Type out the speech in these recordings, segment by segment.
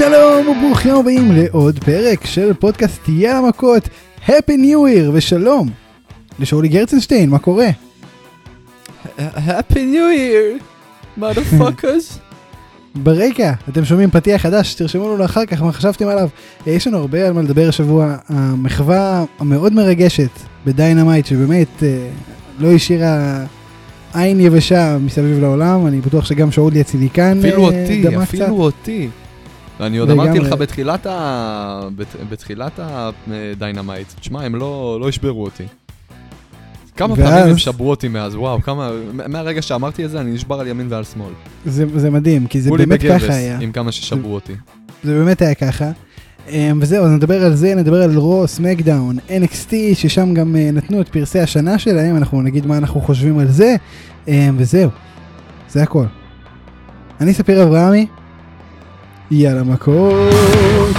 שלום וברוכים הבאים לעוד פרק של פודקאסט יאללה מכות, Happy New Year ושלום לשאולי גרצנשטיין, מה קורה? Happy New Year, motherfuckers. ברקע, אתם שומעים פתיח חדש, תרשמו לנו אחר כך מה חשבתם עליו. אה, יש לנו הרבה על מה לדבר השבוע, המחווה המאוד מרגשת בדיינמייט, שבאמת אה, לא השאירה עין יבשה מסביב לעולם, אני בטוח שגם שאולי הציניקן אפילו אה, אותי. אפילו אותי. אני עוד. אמרתי לך בתחילת ה... בת- בתחילת הדיינמייט, תשמע, הם לא לא ישברו אותי. כמה ואז- פעמים הם שברו אותי מאז, וואו, כמה... מהרגע שאמרתי את זה, אני נשבר על ימין ועל שמאל. זה, זה מדהים, כי זה באמת בגבס ככה היה. עם כמה ששברו אותי. זה באמת היה ככה. אמ, וזהו, אז נדבר על זה, נדבר על Raw, SmackDown, NXT, ששם גם אה, נתנו את פרסי השנה שלהם, אנחנו נגיד מה אנחנו חושבים על זה, אמ, וזהו, זה הכל. אני ספיר אברהמי, יאללה מכות.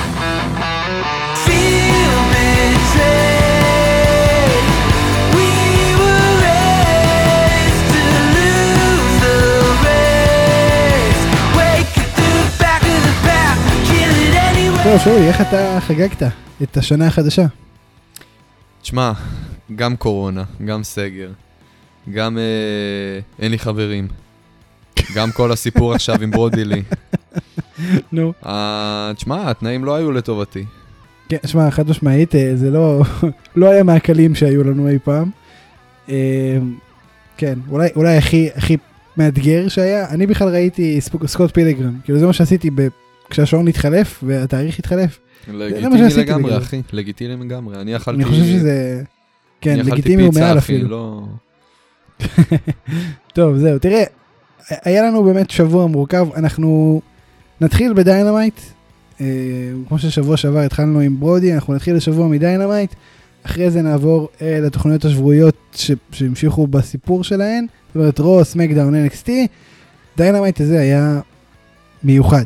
טוב, שאולי, איך אתה חגגת את השנה החדשה? תשמע, גם קורונה, גם סגר, גם אה, אין לי חברים, גם כל הסיפור עכשיו עם ברודילי. נו. אה, תשמע, התנאים לא היו לטובתי. כן, שמע, חד משמעית, אה, זה לא, לא היה מהקלים שהיו לנו אי פעם. אמ, כן, אולי, אולי הכי, הכי מאתגר שהיה, אני בכלל ראיתי סקוט פילגרם, כאילו זה מה שעשיתי ב... כשהשעון התחלף והתאריך התחלף. לגיטימי לגמרי. אחי, לגיטימי לגמרי. אני אכלתי... אני חושב שזה, כן, לגיטימי הוא מעל אפילו. לא... טוב, זהו, תראה, היה לנו באמת שבוע מורכב, אנחנו נתחיל בדיינמייט, אה, כמו ששבוע שעבר התחלנו עם ברודי, אנחנו נתחיל השבוע מדיינמייט, אחרי זה נעבור אה, לתוכניות השבועיות ש- שהמשיכו בסיפור שלהן, זאת אומרת Raw, SmackDown, NXT, דיינמייט הזה היה מיוחד.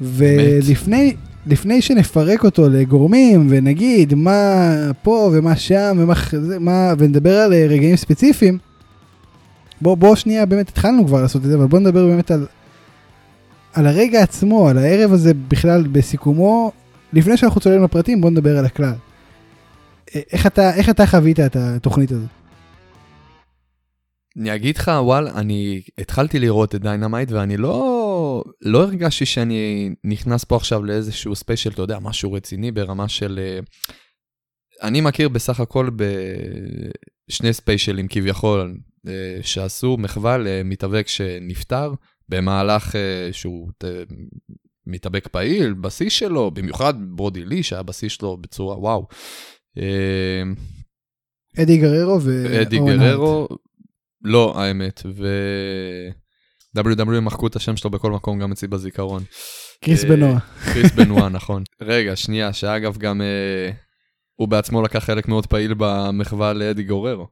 ולפני לפני שנפרק אותו לגורמים ונגיד מה פה ומה שם ומה, מה, ונדבר על אה, רגעים ספציפיים, בוא, בוא שנייה באמת התחלנו כבר לעשות את זה, אבל בוא נדבר באמת על, על הרגע עצמו, על הערב הזה בכלל בסיכומו, לפני שאנחנו צוללים לפרטים בוא נדבר על הכלל. אה, איך אתה, איך אתה חווית את התוכנית הזאת? אני אגיד לך, וואלה, אני התחלתי לראות את דיינמייט ואני לא, לא הרגשתי שאני נכנס פה עכשיו לאיזשהו ספיישל, אתה יודע, משהו רציני ברמה של... אה, אני מכיר בסך הכל בשני ספיישלים כביכול אה, שעשו מחווה למתאבק שנפטר במהלך אה, שהוא אה, מתאבק פעיל, בשיא שלו, במיוחד ברודי לי שהיה בשיא שלו בצורה וואו. אה, אדי גררו ואורן אדי. גררו, לא האמת, ו... WWE מחקו את השם שלו בכל מקום, גם אצלי בזיכרון. קריס בנועה. קריס בנואה, נכון. רגע, שנייה, שאגב גם אה, הוא בעצמו לקח חלק מאוד פעיל במחווה לאדי גוררו.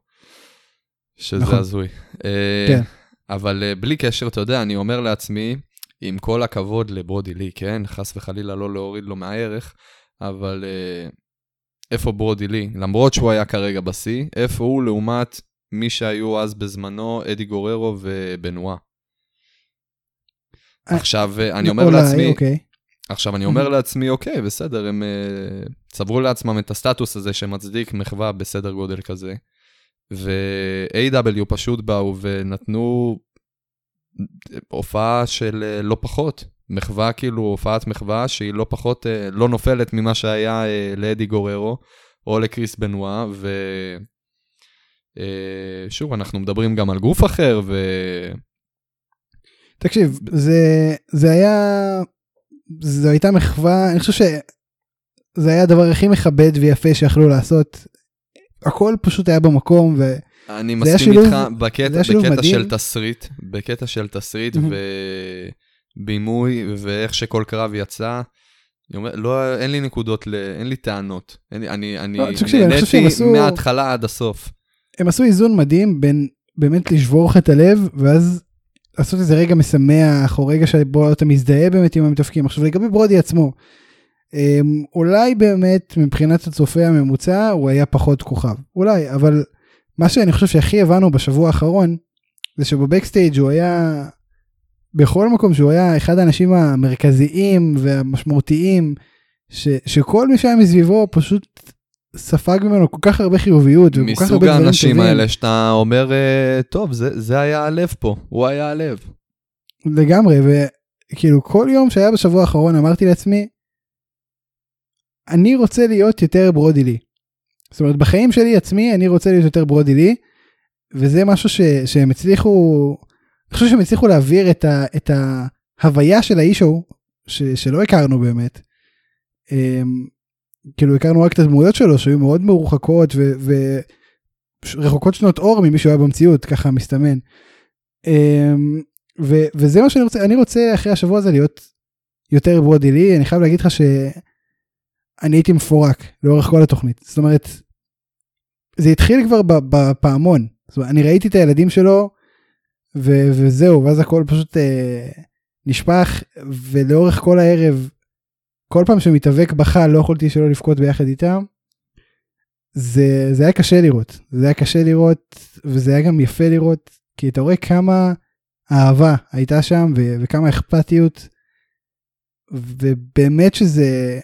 שזה נכון. הזוי. אה, כן. אבל אה, בלי קשר, אתה יודע, אני אומר לעצמי, עם כל הכבוד לברודי לי, כן? חס וחלילה לא להוריד לו מהערך, אבל אה, איפה ברודי לי? למרות שהוא היה כרגע בשיא, איפה הוא לעומת מי שהיו אז בזמנו, אדי גוררו ובנואה? אה, עכשיו, אני אומר אולי, לעצמי, אוקיי. עכשיו אני אומר לעצמי, אוקיי, בסדר, הם uh, צברו לעצמם את הסטטוס הזה שמצדיק מחווה בסדר גודל כזה. ו-AW פשוט באו ונתנו הופעה של uh, לא פחות. מחווה, כאילו, הופעת מחווה שהיא לא פחות, uh, לא נופלת ממה שהיה uh, לאדי גוררו או לקריס בנואה, ו... Uh, שוב, אנחנו מדברים גם על גוף אחר, ו... תקשיב, זה, זה היה, זו הייתה מחווה, אני חושב שזה היה הדבר הכי מכבד ויפה שיכלו לעשות. הכל פשוט היה במקום ו... אני מסכים איתך בקטע, בקטע. של תסריט, בקטע של תסריט. ובימוי ואיך שכל קרב יצא. אני אומר, לא, אין לי נקודות, ל... אין לי טענות. אין אני, אני לא, נהניתי עשו- מההתחלה עד הסוף. הם עשו איזון מדהים בין באמת לשבור לך את הלב ואז לעשות איזה רגע משמח או רגע שבו אתה מזדהה באמת עם המתאפקים. עכשיו לגבי ברודי עצמו, אולי באמת מבחינת הצופה הממוצע הוא היה פחות כוכב, אולי, אבל מה שאני חושב שהכי הבנו בשבוע האחרון זה שבבקסטייג' הוא היה בכל מקום שהוא היה אחד האנשים המרכזיים והמשמעותיים, ש, שכל מי שהיה מסביבו פשוט ספג ממנו כל כך הרבה חיוביות וכל כך הרבה מסוג דברים טובים. האנשים האלה שאתה אומר, אה, טוב, זה זה היה הלב פה, הוא היה הלב. לגמרי, וכאילו כל יום שהיה בשבוע האחרון אמרתי לעצמי, אני רוצה להיות יותר ברודי לי. זאת אומרת, בחיים שלי עצמי אני רוצה להיות יותר ברודי לי, וזה משהו ש, שהם הצליחו, אני חושב שהם הצליחו להעביר את, ה, את ההוויה של האיש ההוא, ש, שלא הכרנו באמת. אמ, כאילו הכרנו רק את הדמויות שלו שהיו מאוד מרוחקות ורחוקות שנות אור ממי שהוא היה במציאות, ככה מסתמן. אמ, ו, וזה מה שאני רוצה, אני רוצה אחרי השבוע הזה להיות יותר ברודי לי, אני חייב להגיד לך שאני הייתי מפורק לאורך כל התוכנית. זאת אומרת, זה התחיל כבר בפעמון. זאת אומרת, אני ראיתי את הילדים שלו, ו- וזהו, ואז הכל פשוט אה, נשפך, ולאורך כל הערב, כל פעם שמתאבק בכה, לא יכולתי שלא לבכות ביחד איתם. זה, זה היה קשה לראות, זה היה קשה לראות, וזה היה גם יפה לראות, כי אתה רואה כמה אהבה הייתה שם, ו- וכמה אכפתיות, ובאמת שזה,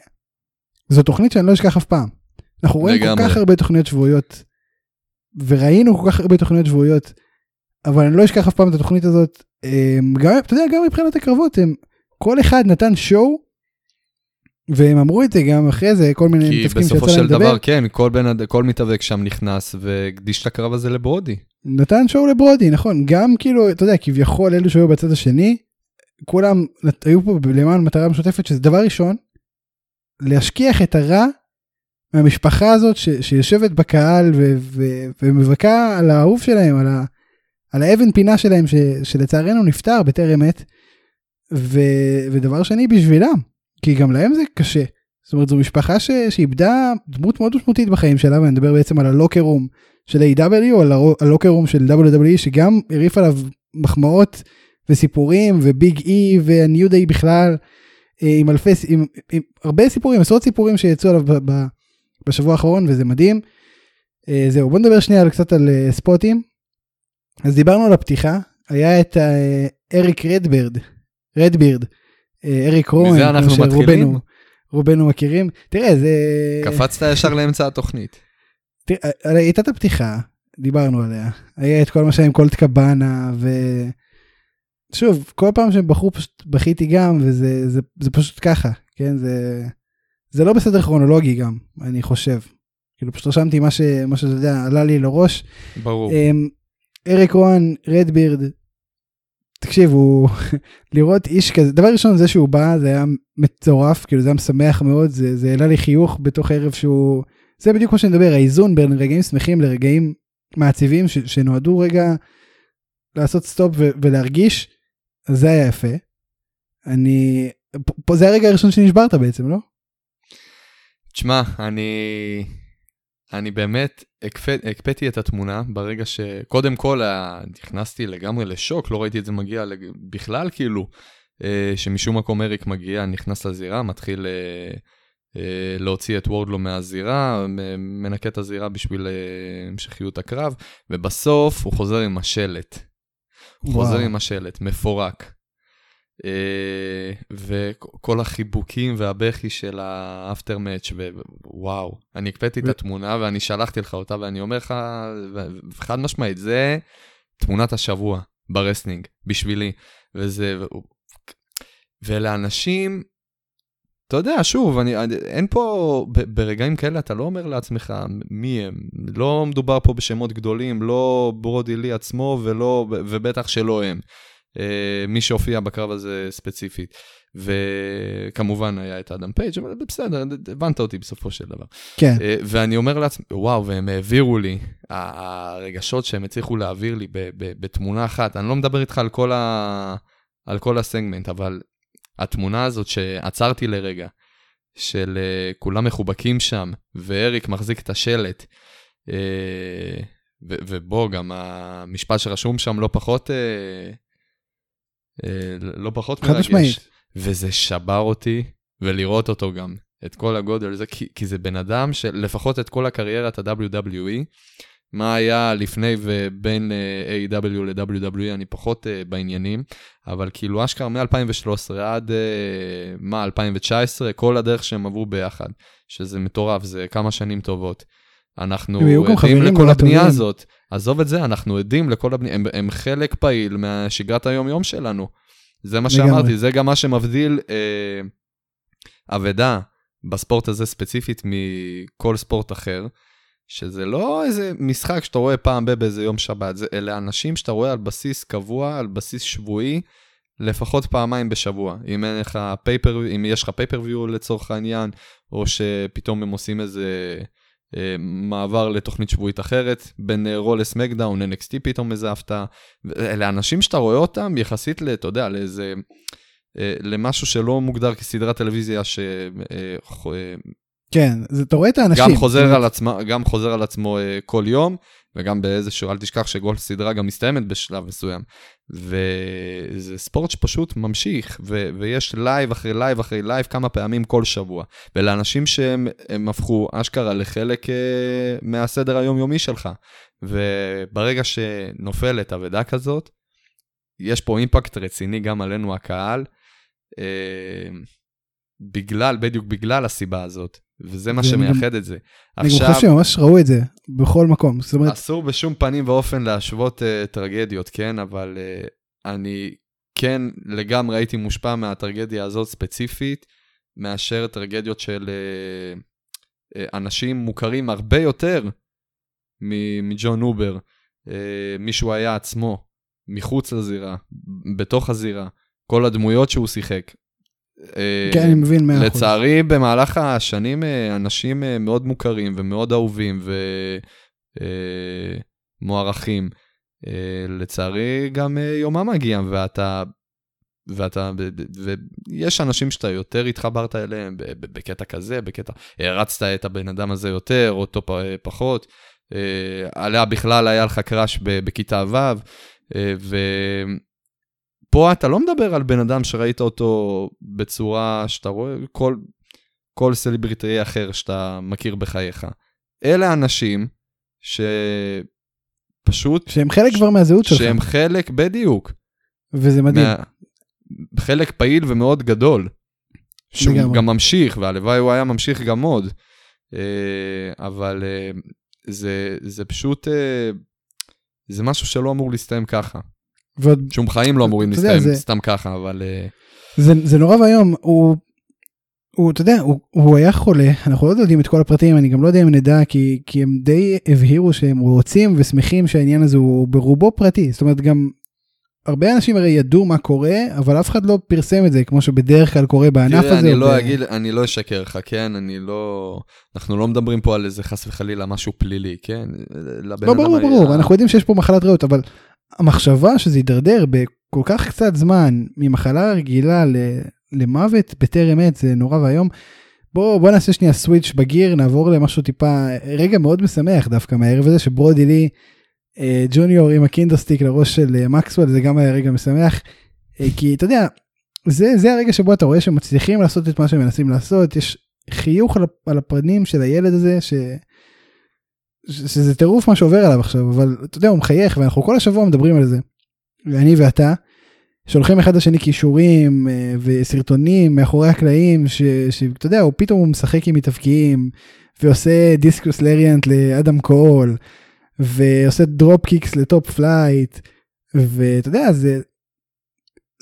זו תוכנית שאני לא אשכח אף פעם. אנחנו רואים כל לגמרי. כך הרבה תוכניות שבועיות, וראינו כל כך הרבה תוכניות שבועיות, אבל אני לא אשכח אף פעם את התוכנית הזאת. הם, גם, אתה יודע, גם מבחינת הקרבות, הם, כל אחד נתן שואו, והם אמרו את זה גם אחרי זה, כל מיני כי מתאבקים בסופו שיצא להם של לדבר. דבר, כן, כל בן אד- כל מתאבק שם נכנס והקדיש את הקרב הזה לברודי. נתן שואו לברודי, נכון, גם כאילו, אתה יודע, כביכול אלו שהיו בצד השני, כולם היו פה למען מטרה משותפת, שזה דבר ראשון, להשכיח את הרע מהמשפחה הזאת ש, שיושבת בקהל ו, ו, ומבכה על האהוב שלהם, על, ה, על האבן פינה שלהם ש, שלצערנו נפטר בטרם עת, ו, ודבר שני בשבילם, כי גם להם זה קשה. זאת אומרת זו משפחה ש, שאיבדה דמות מאוד משמעותית בחיים שלה, ואני מדבר בעצם על הלוקר רום של A.W. או על הרו- הלוקר רום של WWE שגם הרעיף עליו מחמאות וסיפורים וביג אי והניו דיי בכלל עם אלפי עם, עם הרבה סיפורים עשרות סיפורים שיצאו עליו ב, ב, בשבוע האחרון וזה מדהים. אה, זהו בוא נדבר שנייה על קצת על אה, ספוטים. אז דיברנו על הפתיחה היה את אה, אריק רדברד רדבירד אה, אריק רון אנחנו מתחילים? רובנו מכירים תראה זה קפצת ישר לאמצע התוכנית. תראה, הייתה את הפתיחה, דיברנו עליה, היה את כל מה שהיה עם קולט קבאנה, ו... שוב, כל פעם שהם בחרו פשוט בכיתי גם, וזה זה, זה פשוט ככה, כן? זה, זה לא בסדר כרונולוגי גם, אני חושב. כאילו פשוט רשמתי מה, ש, מה שאתה יודע, עלה לי לראש. ברור. אמ, אריק רואן, רדבירד, תקשיב, הוא, לראות איש כזה, דבר ראשון זה שהוא בא, זה היה מטורף, כאילו זה היה משמח מאוד, זה, זה העלה לי חיוך בתוך ערב שהוא, זה בדיוק מה שאני מדבר, האיזון בין רגעים שמחים לרגעים מעציבים, ש, שנועדו רגע לעשות סטופ ו, ולהרגיש, זה היה יפה. אני, פה, זה הרגע הראשון שנשברת בעצם, לא? תשמע, אני... אני באמת הקפ- הקפאתי את התמונה ברגע שקודם כל אה, נכנסתי לגמרי לשוק, לא ראיתי את זה מגיע בכלל כאילו, אה, שמשום מקום אריק מגיע, נכנס לזירה, מתחיל אה, להוציא את וורדלו מהזירה, מנקה את הזירה בשביל המשכיות הקרב, ובסוף הוא חוזר עם השלט. חוזר עם השלט, מפורק. אה, וכל החיבוקים והבכי של ה after match וואו, אני הקפאתי את התמונה ואני שלחתי לך אותה ואני אומר לך, חד משמעית, זה תמונת השבוע ב wrestling, בשבילי. וזה, ו- ולאנשים, אתה יודע, שוב, אני, אני- אין פה, ב- ברגעים כאלה אתה לא אומר לעצמך מי הם. לא מדובר פה בשמות גדולים, לא ברודי לי עצמו ולא, ובטח שלא הם. אה, מי שהופיע בקרב הזה ספציפית. וכמובן היה את אדם פייג', אבל בסדר, הבנת אותי בסופו של דבר. כן. אה, ואני אומר לעצמי, וואו, והם העבירו לי, הרגשות שהם הצליחו להעביר לי בתמונה אחת, אני לא מדבר איתך על כל, ה... על כל הסגמנט, אבל התמונה הזאת שעצרתי לרגע, של uh, כולם מחובקים שם, ואריק מחזיק את השלט, uh, ו- ובוא, גם המשפט שרשום שם לא פחות, uh, uh, לא פחות חד משמעית. וזה שבר אותי, ולראות אותו גם, את כל הגודל הזה, כי, כי זה בן אדם שלפחות את כל הקריירת ה-WWE, מה היה לפני ובין אה, A.W. ל-WWE, אני פחות אה, בעניינים, אבל כאילו אשכרה מ-2013 עד, אה, מה, 2019, כל הדרך שהם עברו ביחד, שזה מטורף, זה כמה שנים טובות. אנחנו עדים לכל הבנייה. הזאת. עזוב את זה, אנחנו עדים לכל הבנייה, הם, הם חלק פעיל מהשגרת היום-יום שלנו. זה מה לגמרי. שאמרתי, זה גם מה שמבדיל אה, אבדה בספורט הזה ספציפית מכל ספורט אחר, שזה לא איזה משחק שאתה רואה פעם ב- באיזה יום שבת, זה, אלה אנשים שאתה רואה על בסיס קבוע, על בסיס שבועי, לפחות פעמיים בשבוע. אם אין לך פייפר, אם יש לך פייפריוויו לצורך העניין, או שפתאום הם עושים איזה אה, מעבר לתוכנית שבועית אחרת, בין אה, רו לסמקדאון, NXT פתאום איזה הפתעה. אלה אנשים שאתה רואה אותם יחסית, אתה יודע, לאיזה... אה, למשהו שלא מוגדר כסדרת טלוויזיה ש... אה, אה, כן, זה- אתה רואה את האנשים. גם חוזר, על עצמה, גם חוזר על עצמו uh, כל יום, וגם באיזשהו, אל תשכח שגול סדרה גם מסתיימת בשלב מסוים. וזה ספורט שפשוט ממשיך, ו- ויש live אחרי live אחרי live כמה פעמים כל שבוע. ולאנשים שהם הם הפכו אשכרה לחלק אה, מהסדר היומיומי שלך. וברגע שנופלת אבדה כזאת, יש פה impact רציני גם עלינו הקהל, uh, בגלל, בדיוק בגלל הסיבה הזאת. וזה מה שמייחד את זה. אני גם חושב שממש ראו את זה בכל מקום. זאת אומרת, אסור בשום פנים ואופן להשוות uh, טרגדיות, כן? אבל uh, אני כן לגמרי הייתי מושפע מהטרגדיה הזאת ספציפית, מאשר טרגדיות של uh, uh, אנשים מוכרים הרבה יותר מג'ון אובר. Uh, מישהו היה עצמו, מחוץ לזירה, בתוך הזירה, כל הדמויות שהוא שיחק. אה, כן, אני מבין מאה אחוז. לצערי, במהלך השנים, אה, אנשים אה, מאוד מוכרים ומאוד אהובים ומוערכים, לצערי גם יומם מגיע, ואתה... ואתה, ויש אנשים שאתה יותר התחברת אליהם בקטע כזה, בקטע, הרצת את הבן אדם הזה יותר, אותו פחות, עליה בכלל היה לך קראש בכיתה ו', אה, ופה אתה לא מדבר על בן אדם שראית אותו בצורה שאתה רואה כל, כל סלבריטאי אחר שאתה מכיר בחייך. אלה אנשים שפשוט, שהם חלק כבר מהזהות שלך, שהם חלק, בדיוק, וזה מדהים. מה, חלק פעיל ומאוד גדול, שהוא לגמרי. גם ממשיך, והלוואי הוא היה ממשיך גם עוד. אה, אבל אה, זה, זה פשוט, אה, זה משהו שלא אמור להסתיים ככה. ועוד שום חיים לא אמורים להסתיים זה- סתם ככה, אבל... אה, זה, זה נורא ואיום, הוא, הוא, אתה יודע, הוא, הוא היה חולה, אנחנו לא יודעים את כל הפרטים, אני גם לא יודע אם נדע, כי, כי הם די הבהירו שהם רוצים ושמחים שהעניין הזה הוא ברובו פרטי, זאת אומרת גם הרבה אנשים הרי ידעו מה קורה, אבל אף אחד לא פרסם את זה, כמו שבדרך כלל קורה בענף תראה, הזה. אני או לא ב- אגיד, אני לא אשקר לך, כן? אני לא... אנחנו לא מדברים פה על איזה חס וחלילה משהו פלילי, כן? לא, אדם ברור, היה- ברור, אנחנו יודעים שיש פה מחלת ריאות, אבל המחשבה שזה יידרדר בכל כך קצת זמן ממחלה רגילה למוות בטרם עת זה נורא ואיום. בוא, בוא נעשה שנייה סוויץ' בגיר, נעבור למשהו טיפה, רגע מאוד משמח דווקא מהערב הזה, שברודי לי אה, ג'וניור עם הקינדרסטיק לראש של אה, מקסוול, זה גם היה רגע משמח. אה, כי אתה יודע, זה, זה הרגע שבו אתה רואה שהם מצליחים לעשות את מה שהם מנסים לעשות, יש חיוך על, על הפנים של הילד הזה, ש... שזה טירוף מה שעובר עליו עכשיו, אבל אתה יודע, הוא מחייך, ואנחנו כל השבוע מדברים על זה. ואני ואתה, שולחים אחד לשני קישורים אה, וסרטונים מאחורי הקלעים, שאתה יודע, הוא פתאום הוא משחק עם מתאבקים, ועושה discus lariat לאדם קול, ועושה drop kicks ל Top Flight, ואתה יודע, זה,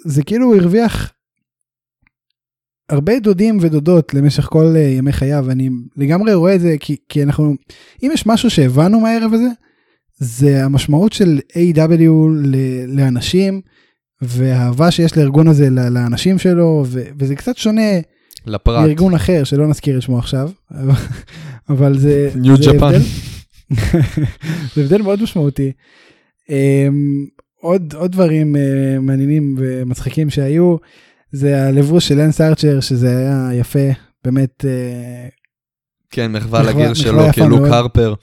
זה כאילו הרוויח הרבה דודים ודודות למשך כל אה, ימי חייו, אני לגמרי רואה את זה, כי, כי אנחנו, אם יש משהו שהבנו מהערב הזה, זה המשמעות של A.W. ל- לאנשים, והאהבה שיש לארגון הזה לאנשים שלו, ו- וזה קצת שונה לפרט. מארגון אחר שלא נזכיר את שמו עכשיו, אבל- זה... ניו ג'פן. זה הבדל מאוד משמעותי. אמ, עוד עוד דברים אה, מעניינים ומצחיקים שהיו זה הלבוש של לנס ארצ'ר שזה היה יפה באמת אה, כן, מחווה לגיר שלו כלוק. הרפר.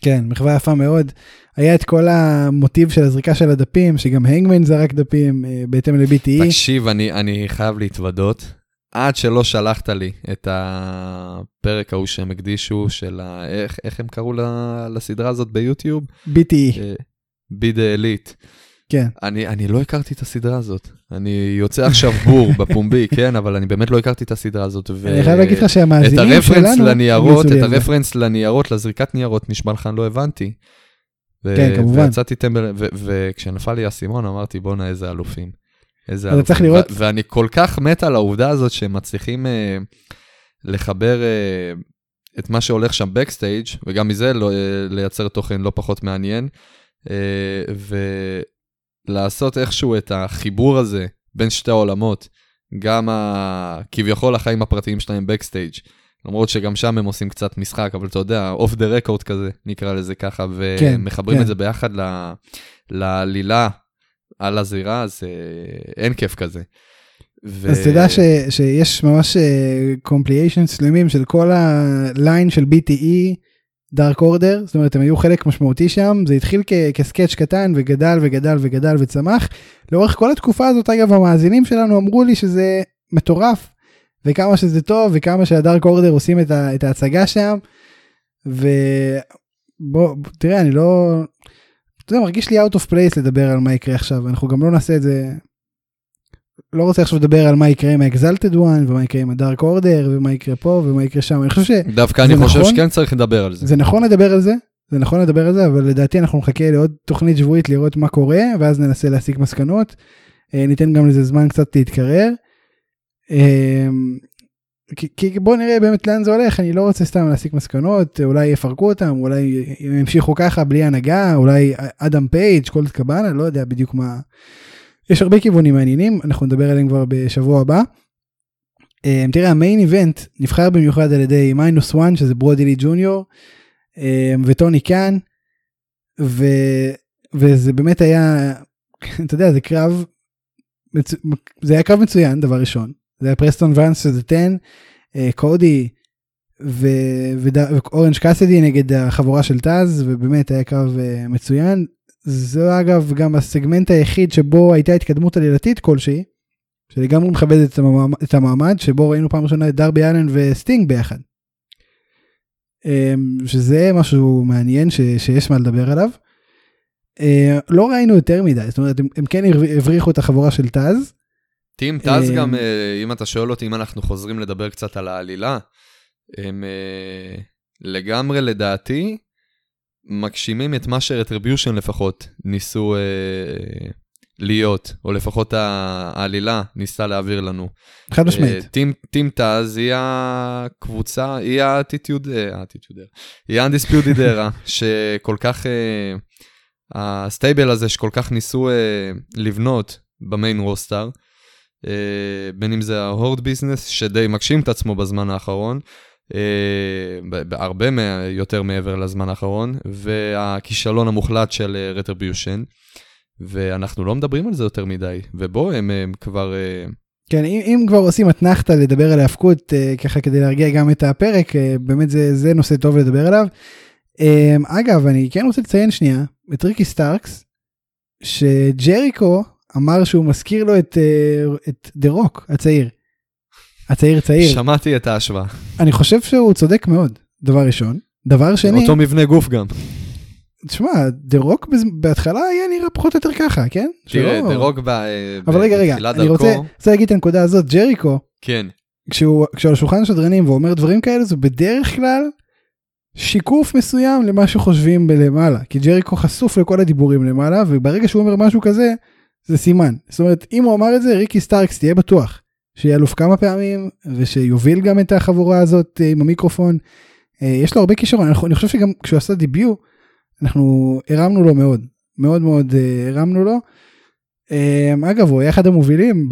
כן מחווה יפה מאוד. היה את כל המוטיב של הזריקה של הדפים שגם הנגמן זרק דפים אה, בהתאם ל-BTE. תקשיב, אני, אני חייב להתוודות. עד שלא שלחת לי את הפרק ההוא שהם הקדישו של ה... איך, איך הם קראו לסדרה הזאת ביוטיוב? BTE, בי דה אליט. כן. אני, אני לא הכרתי את הסדרה הזאת. אני יוצא עכשיו בור בפומבי, כן, אבל אני באמת לא הכרתי את הסדרה הזאת. ו... אני חייב להגיד לך שהמאזינים הרפרנס שלנו, לניירות, את על זה. הרפרנס לניירות, לזריקת ניירות, נשמע לך, אני לא הבנתי. ו- כן, כמובן. ויצאתי טמבל, ו- וכשנפל לי האסימון אמרתי, בואנה, איזה אלופים. איזה אלופים. צריך לראות- ו- ואני כל כך מת על העובדה הזאת שהם מצליחים אה, לחבר אה, את מה שהולך שם backstage, וגם מזה לא, אה, לייצר תוכן לא פחות מעניין, אה, ולעשות איכשהו את החיבור הזה בין שתי העולמות, גם ה... כביכול החיים הפרטיים שלהם backstage. למרות שגם שם הם עושים קצת משחק, אבל אתה יודע, off the record כזה, נקרא לזה ככה, ומחברים כן. את זה ביחד ל- לעלילה על הזירה, אז אה, אין כיף כזה. ו... אז תדע ש, שיש ממש compilation שלמים של כל ה line של BTE, Dark Order, זאת אומרת הם היו חלק משמעותי שם, זה התחיל כ, כסקץ' קטן וגדל וגדל וגדל וצמח. לאורך כל התקופה הזאת אגב המאזינים שלנו אמרו לי שזה מטורף, וכמה שזה טוב וכמה שה Dark Order עושים את, ה, את ההצגה שם. ובוא תראה אני לא, אתה יודע מרגיש לי out of place לדבר על מה יקרה עכשיו אנחנו גם לא נעשה את זה לא רוצה עכשיו לדבר על מה יקרה עם האקזלטד וואן ומה יקרה עם הדארק אורדר ומה יקרה פה ומה יקרה שם אני חושב דווקא אני זה חושב נכון? שכן צריך לדבר על זה. שזה נכון לדבר על זה זה נכון לדבר על זה אבל לדעתי אנחנו נחכה לעוד תוכנית שבועית לראות מה קורה ואז ננסה להסיק מסקנות. אה, ניתן גם לזה זמן קצת להתקרר. אה, כי, כי בוא נראה באמת לאן זה הולך אני לא רוצה סתם להסיק מסקנות אולי יפרקו אותם אולי ימשיכו ככה בלי הנהגה אולי אדם פייג' קולט קבאנה לא יודע בדיוק מה. יש הרבה כיוונים מעניינים אנחנו נדבר עליהם כבר בשבוע הבא. אה, תראה ה main event נבחר במיוחד על ידי Minus One שזה ברודילי ג'וניור אה, וטוני קאן ו, וזה באמת היה אתה יודע זה קרב. זה היה קרב מצוין דבר ראשון זה היה פרסטון ואנס שזה 10 אה, קודי ו... וד... ואורנג' קאסידי נגד החבורה של טאז ובאמת היה קרב אה, מצוין זה אגב גם הסגמנט היחיד שבו הייתה התקדמות עלילתית כלשהי שלגמרי מכבדת את המעמד, את המעמד שבו ראינו פעם ראשונה את דרבי אלן וסטינג ביחד. אמ, שזה משהו מעניין ש, שיש מה לדבר עליו. אה, לא ראינו יותר מדי זאת אומרת הם, הם כן הבריחו את החבורה של טאז. טים טאז אה, גם, אה, אם אתה שואל אותי אם אנחנו חוזרים לדבר קצת על העלילה, הם אה, לגמרי לדעתי מגשימים את מה שרטריביושן לפחות ניסו אה, להיות, או לפחות העלילה ניסתה להעביר לנו. חד משמעית. אה, טים, טים טאז היא הקבוצה, היא האטיטיוד, אה, האטיטיודר, היא era, שכל כך, אה, הסטייבל הזה שכל כך ניסו אה, לבנות במיין רוסטאר, אה, בין אם זה ההורד ביזנס, שדי מגשים את עצמו בזמן האחרון, אה, בהרבה מה- יותר מעבר לזמן האחרון, והכישלון המוחלט של רטרביושן, ואנחנו לא מדברים על זה יותר מדי, ובוא, הם, הם כבר... אה, כן אם, אם כבר עושים אתנחתא לדבר על ההאבקות אה, ככה כדי להרגיע גם את הפרק אה, באמת זה זה נושא טוב לדבר עליו. אה, אגב אני כן רוצה לציין שנייה את ריקי סטארקס שג'ריקו אמר שהוא מזכיר לו את אה, את דה רוק הצעיר. הצעיר צעיר. שמעתי את ההשוואה. אני חושב שהוא צודק מאוד דבר ראשון. דבר שני אותו מבנה גוף גם. תשמע דה רוק בהתחלה היה נראה פחות או יותר ככה כן. תראה, שלא- דירוג ב- אבל רגע רגע בתחילת אני רוצה רוצה להגיד את הנקודה הזאת. ג'ריקו כן, כשהוא כשהוא על שולחן השדרנים ואומר דברים כאלה זה בדרך כלל שיקוף מסוים למה שחושבים בלמעלה. כי ג'ריקו חשוף לכל הדיבורים למעלה וברגע שהוא אומר משהו כזה זה סימן. זאת אומרת אם הוא אמר את זה ריקי סטארקס תהיה בטוח שיהיה אלוף כמה פעמים ושיוביל גם את החבורה הזאת אה, עם המיקרופון אה, יש לו הרבה כישרון אני חושב שגם כשהוא עשה debut אנחנו הרמנו לו מאוד מאוד מאוד אה, הרמנו לו. אה, אגב הוא היה אחד המובילים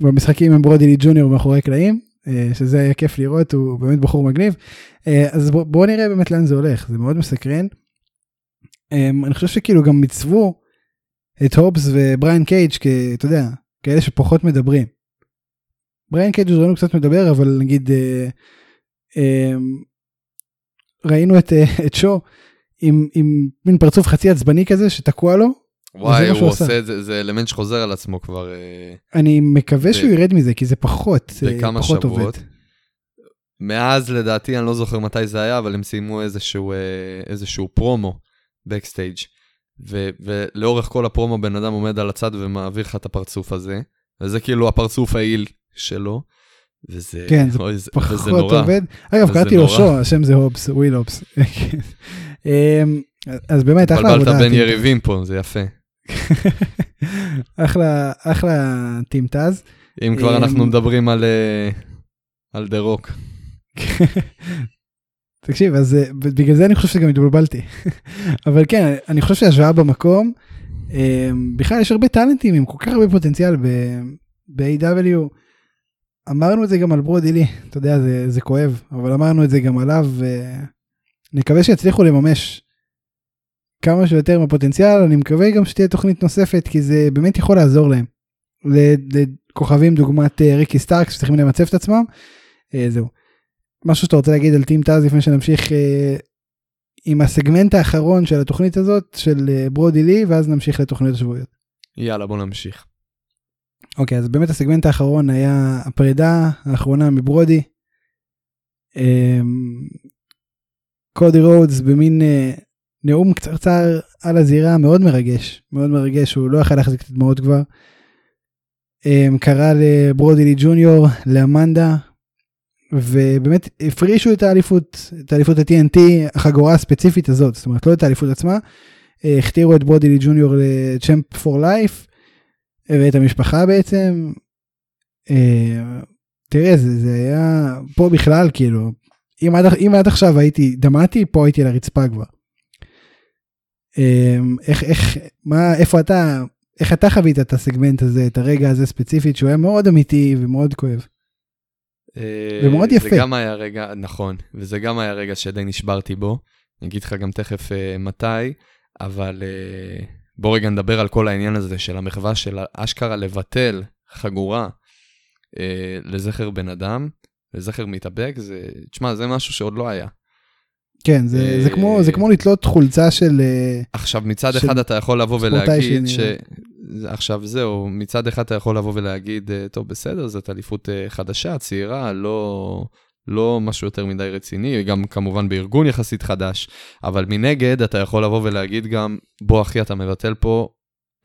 במשחקים עם ברודילי ג'וניור מאחורי הקלעים שזה היה כיף לראות הוא באמת בחור מגניב אז בוא, בוא נראה באמת לאן זה הולך זה מאוד מסקרן. אה, אני חושב שכאילו גם מיצבו את הובס ובריין קייג' כאתה יודע כאלה שפחות מדברים. בריין קייג' ראינו קצת מדבר אבל נגיד אה, אה, ראינו את, אה, את שו עם, עם מין פרצוף חצי עצבני כזה שתקוע לו וואי, הוא. עושה את זה, זה אלמנט שחוזר על עצמו כבר אה, אני מקווה ב- שהוא ירד מזה, כי זה פחות, אה, בכמה פחות עובד. שבועות. מאז לדעתי, אני לא זוכר מתי זה היה, אבל הם סיימו איזשהו, אה, איזשהו פרומו בקסטייג'. ו- ולאורך כל הפרומו בן אדם עומד על הצד ומעביר לך את הפרצוף הזה, וזה כאילו הפרצוף העיל שלו, וזה, כן, זה אוי, זה, פחות וזה נורא. עובד. אגב, קראתי לו נורא. שו, השם זה הובס, וויל הובס. אמ, אז באמת, אחלה בלבלת עבודה. בין טים יריבים פה, זה יפה. אחלה, אחלה טים טאז. אם כבר אמ, אנחנו מדברים על, אה, על דה רוק. תקשיב, אז אה, בגלל זה אני חושב שגם התבלבלתי. אבל כן, אני חושב שהשוואה במקום. אמ, בכלל יש הרבה טאלנטים עם כל כך הרבה פוטנציאל ב-AW. אמרנו את זה גם על ברודי לי, אתה יודע, זה, זה כואב, אבל אמרנו את זה גם עליו, ונקווה שיצליחו לממש כמה שיותר מהפוטנציאל, אני מקווה גם שתהיה תוכנית נוספת, כי זה באמת יכול לעזור להם. לכוכבים דוגמת אה, ריקי סטארק שצריכים למצב את עצמם, אה, זהו. משהו שאתה רוצה להגיד על טים טאז לפני שנמשיך אה, עם הסגמנט האחרון של התוכנית הזאת, של אה, ברודי לי, ואז נמשיך לתוכניות השבועיות. יאללה, בוא נמשיך. אוקיי, אז באמת הסגמנט האחרון היה הפרידה האחרונה מברודי. אמ, קודי רודס במין אה, נאום קצרצר על הזירה מאוד מרגש, מאוד מרגש, הוא לא יכול להחזיק את הדמעות כבר. אמ, קרא לברודי לי ג'וניור, לאמנדה, ובאמת הפרישו את האליפות, את האליפות ה-TNT, החגורה הספציפית הזאת, זאת אומרת לא את האליפות עצמה. אה, הכתירו את ברודי לי ג'וניור לצ'מפ פור לייף. ואת המשפחה בעצם. אה, תראה זה, זה היה פה בכלל כאילו אם עד, אם עד עכשיו הייתי דמעתי פה הייתי על הרצפה כבר. אה, איך איך מה איפה אתה איך אתה חווית את הסגמנט הזה את הרגע הזה ספציפית שהוא היה מאוד אמיתי ומאוד כואב. אה, ומאוד יפה. זה גם היה רגע, נכון, וזה גם היה רגע שדי נשברתי בו. אני אגיד לך גם תכף אה, מתי, אבל אה, בוא רגע נדבר על כל העניין הזה של המחווה של אשכרה לבטל חגורה אה, לזכר בן אדם, לזכר מתאבק, זה, תשמע, זה משהו שעוד לא היה. כן זה, אה, זה כמו זה כמו לתלות חולצה של אה, עכשיו, מצד של אחד אתה יכול לבוא ולהגיד ש... עכשיו זהו, מצד אחד אתה יכול לבוא ולהגיד, אה, טוב, בסדר, זאת אליפות אה, חדשה, צעירה, לא, לא משהו יותר מדי רציני, גם כמובן בארגון יחסית חדש, אבל מנגד אתה יכול לבוא ולהגיד גם, בוא אחי, אתה מבטל פה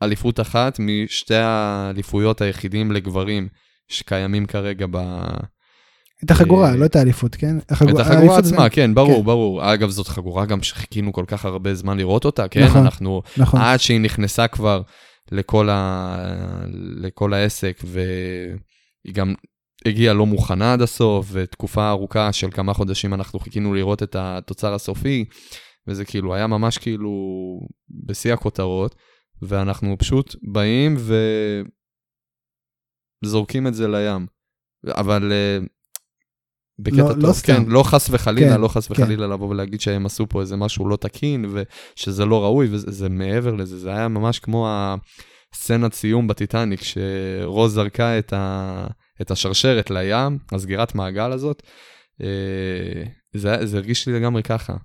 אליפות אחת משתי האליפויות היחידים לגברים שקיימים כרגע ב... את החגורה אה, לא את האליפות כן את החגורה האליפות זה- עצמה, כן, ברור, כן. ברור. אגב, זאת חגורה גם שחיכינו כל כך הרבה זמן לראות אותה, כן? נכון. אנחנו נכון עד שהיא נכנסה כבר לכל, ה... לכל העסק, והיא גם הגיעה לא מוכנה עד הסוף, ותקופה ארוכה של כמה חודשים אנחנו חיכינו לראות את התוצר הסופי, וזה כאילו היה ממש כאילו בשיא הכותרות, ואנחנו פשוט באים וזורקים את זה לים. אבל אה, בקטע לא- טוב, לא סתם. כן, לא חס וחלילה, כן, לא חס כן. וחלילה לבוא ולהגיד שהם עשו פה איזה משהו לא תקין, ושזה לא ראוי, וזה זה מעבר לזה, זה היה ממש כמו הסצנת סיום בטיטניק, שרוז זרקה את, ה, את השרשרת לים, הסגירת מעגל הזאת, אה, זה, זה הרגיש לי לגמרי ככה.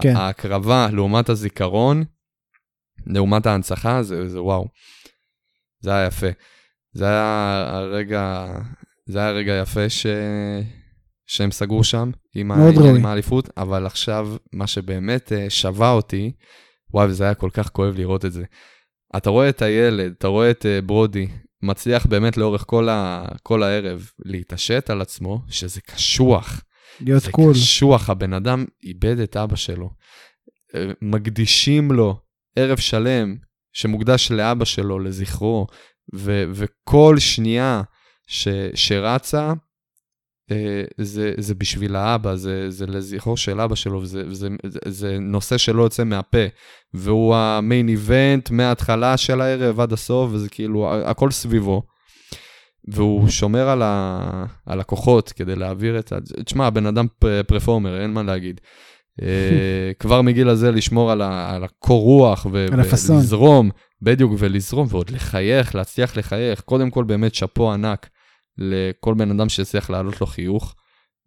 כן. ההקרבה לעומת הזיכרון, לעומת ההנצחה, זה, זה וואו. זה היה יפה. זה היה הרגע, זה היה רגע יפה ש... שהם סגרו שם עם העניין האליפות, אבל עכשיו, מה שבאמת אה, שווה אותי, וואי, וזה היה כל כך כואב לראות את זה. אתה רואה את הילד, אתה רואה את אה, ברודי, מצליח באמת לאורך כל, ה... כל הערב להתעשת על עצמו, שזה קשוח. להיות זה קול קשוח, הבן אדם איבד את אבא שלו. אה, מקדישים לו ערב שלם שמוקדש לאבא שלו, לזכרו, ו- וכל שנייה ש- שרצה, זה, זה בשביל האבא, זה, זה לזכרו של אבא שלו, וזה, זה, זה, זה נושא שלא יוצא מהפה. והוא המיין איבנט מההתחלה של הערב עד הסוף, וזה כאילו, הכל סביבו. והוא שומר על, ה... על הכוחות כדי להעביר את ה... תשמע, הבן אדם פרפורמר, אין מה להגיד. אה, כבר מגיל הזה לשמור על, ה... על הקור רוח ו... ולזרום, בדיוק, ולזרום, ועוד לחייך, להצליח לחייך. קודם כל באמת שאפו ענק לכל בן אדם שהצליח להעלות לו חיוך,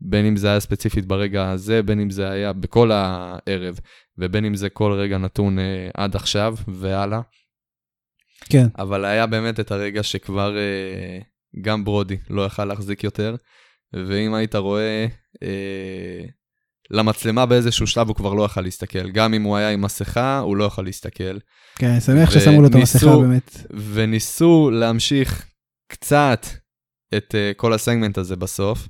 בין אם זה היה ספציפית ברגע הזה, בין אם זה היה בכל הערב. ובין אם זה כל רגע נתון אה, עד עכשיו והלאה. כן. אבל היה באמת את הרגע שכבר אה, גם ברודי לא יכל להחזיק יותר, ואם היית רואה, אה, למצלמה באיזשהו שלב הוא כבר לא יכל להסתכל. גם אם הוא היה עם מסכה, הוא לא יכל להסתכל. כן, אני שמח ששמו לו את המסכה באמת. וניסו להמשיך קצת את uh, כל הסגמנט הזה בסוף,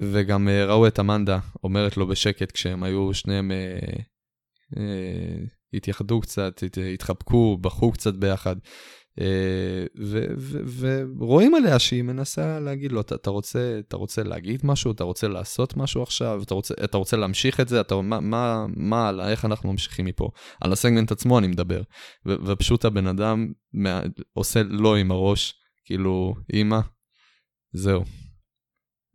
וגם uh, ראו את אמנדה אומרת לו בשקט כשהם היו שניהם uh, התייחדו קצת, הת, התחבקו, בכו קצת ביחד. ורואים עליה שהיא מנסה להגיד לו, אתה, אתה, רוצה, אתה רוצה להגיד משהו, אתה רוצה לעשות משהו עכשיו, אתה רוצה, אתה רוצה להמשיך את זה, אתה, מה, מה, מה, איך אנחנו ממשיכים מפה? על הסגמנט עצמו אני מדבר. ו- ופשוט הבן אדם מה- עושה לא עם הראש, כאילו, אימא, זהו.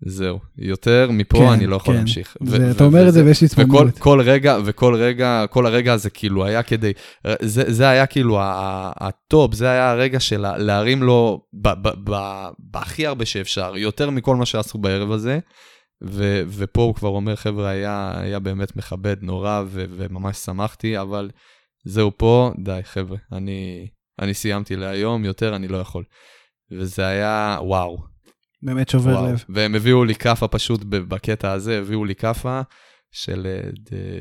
זהו. יותר מפה כן, אני לא יכול כן. להמשיך. זה- אתה אומר את זה ויש לי וכל צמרמורת. כל רגע, וכל רגע, כל הרגע הזה כאילו היה כדי, זה, זה היה כאילו ה top, זה היה הרגע של להרים לו בהכי הרבה שאפשר, יותר מכל מה שעשו בערב הזה. ו, ופה הוא כבר אומר, חבר'ה, היה, היה באמת מכבד נורא, ו, וממש שמחתי, אבל זהו פה, די, חבר'ה, אני, אני סיימתי להיום, יותר אני לא יכול. וזה היה, וואו, באמת שובר וואו. לב. והם הביאו לי כאפה פשוט בקטע הזה, הביאו לי כאפה של, אה,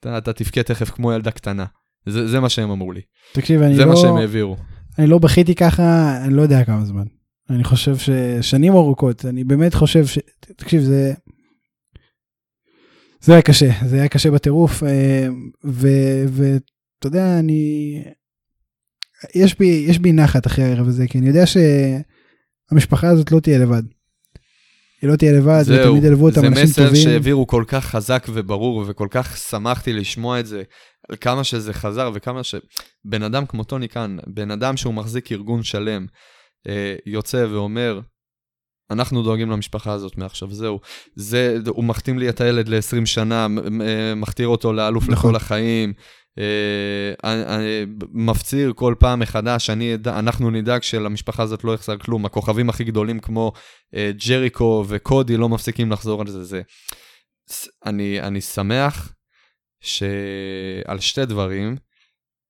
אתה, אתה תבכה תכף כמו ילדה קטנה. זה, זה מה שהם אמרו לי, תקשיב, אני זה מה שהם לא, העבירו. אני לא בכיתי ככה, אני לא יודע כמה זמן. אני חושב ששנים ארוכות, אני באמת חושב ש... תקשיב, זה... זה היה קשה, זה היה קשה בטירוף, אה, ואתה יודע, אני... יש בי, יש בי נחת אחרי הערב הזה, כי אני יודע שהמשפחה הזאת לא תהיה לבד. היא לא תהיה לבד, זהו, ותמיד ילוו אותם זה אנשים מסר טובים. שהעבירו כל כך חזק וברור, וכל כך שמחתי לשמוע את זה, על כמה שזה חזר וכמה ש... בן אדם כמו טוני כאן, בן אדם שהוא מחזיק ארגון שלם, אה, יוצא ואומר, אנחנו דואגים למשפחה הזאת מעכשיו, זהו. זה, הוא מחתים לי את הילד ל-20 שנה, מכתיר אותו לאלוף נכון. לכל החיים. אה, אני, מפציר כל פעם מחדש, אני, אנחנו נדאג שלמשפחה הזאת לא יחסר כלום. הכוכבים הכי גדולים כמו אה, ג'ריקו וקודי לא מפסיקים לחזור על זה. זה. אני, אני שמח ש... על שתי דברים,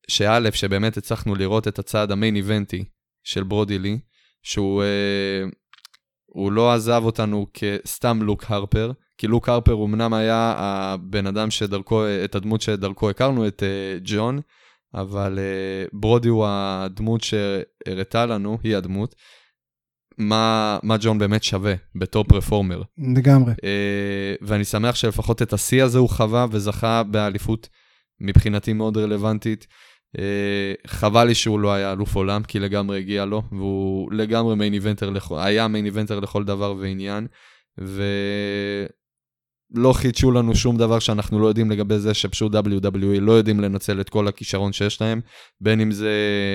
שא', שבאמת הצלחנו לראות את הצעד המיין איבנטי של ברודי לי, שהוא אה, הוא לא עזב אותנו כסתם לוק הרפר, כי לוק הרפר אמנם היה הבן אדם שדרכו, את הדמות שדרכו הכרנו, את אה, ג'ון, אבל אה, ברודי הוא הדמות שהראתה לנו, היא הדמות, מה, מה ג'ון באמת שווה בתור פרפורמר. לגמרי. אה, ואני שמח שלפחות את השיא הזה הוא חווה וזכה באליפות מבחינתי מאוד רלוונטית. חבל לי שהוא לא היה אלוף עולם, כי לגמרי הגיע לו, והוא לגמרי מיין איבנטר, היה מיין איבנטר לכל דבר ועניין, ולא חידשו לנו שום דבר שאנחנו לא יודעים לגבי זה שפשוט WWE לא יודעים לנצל את כל הכישרון שיש להם, בין אם זה...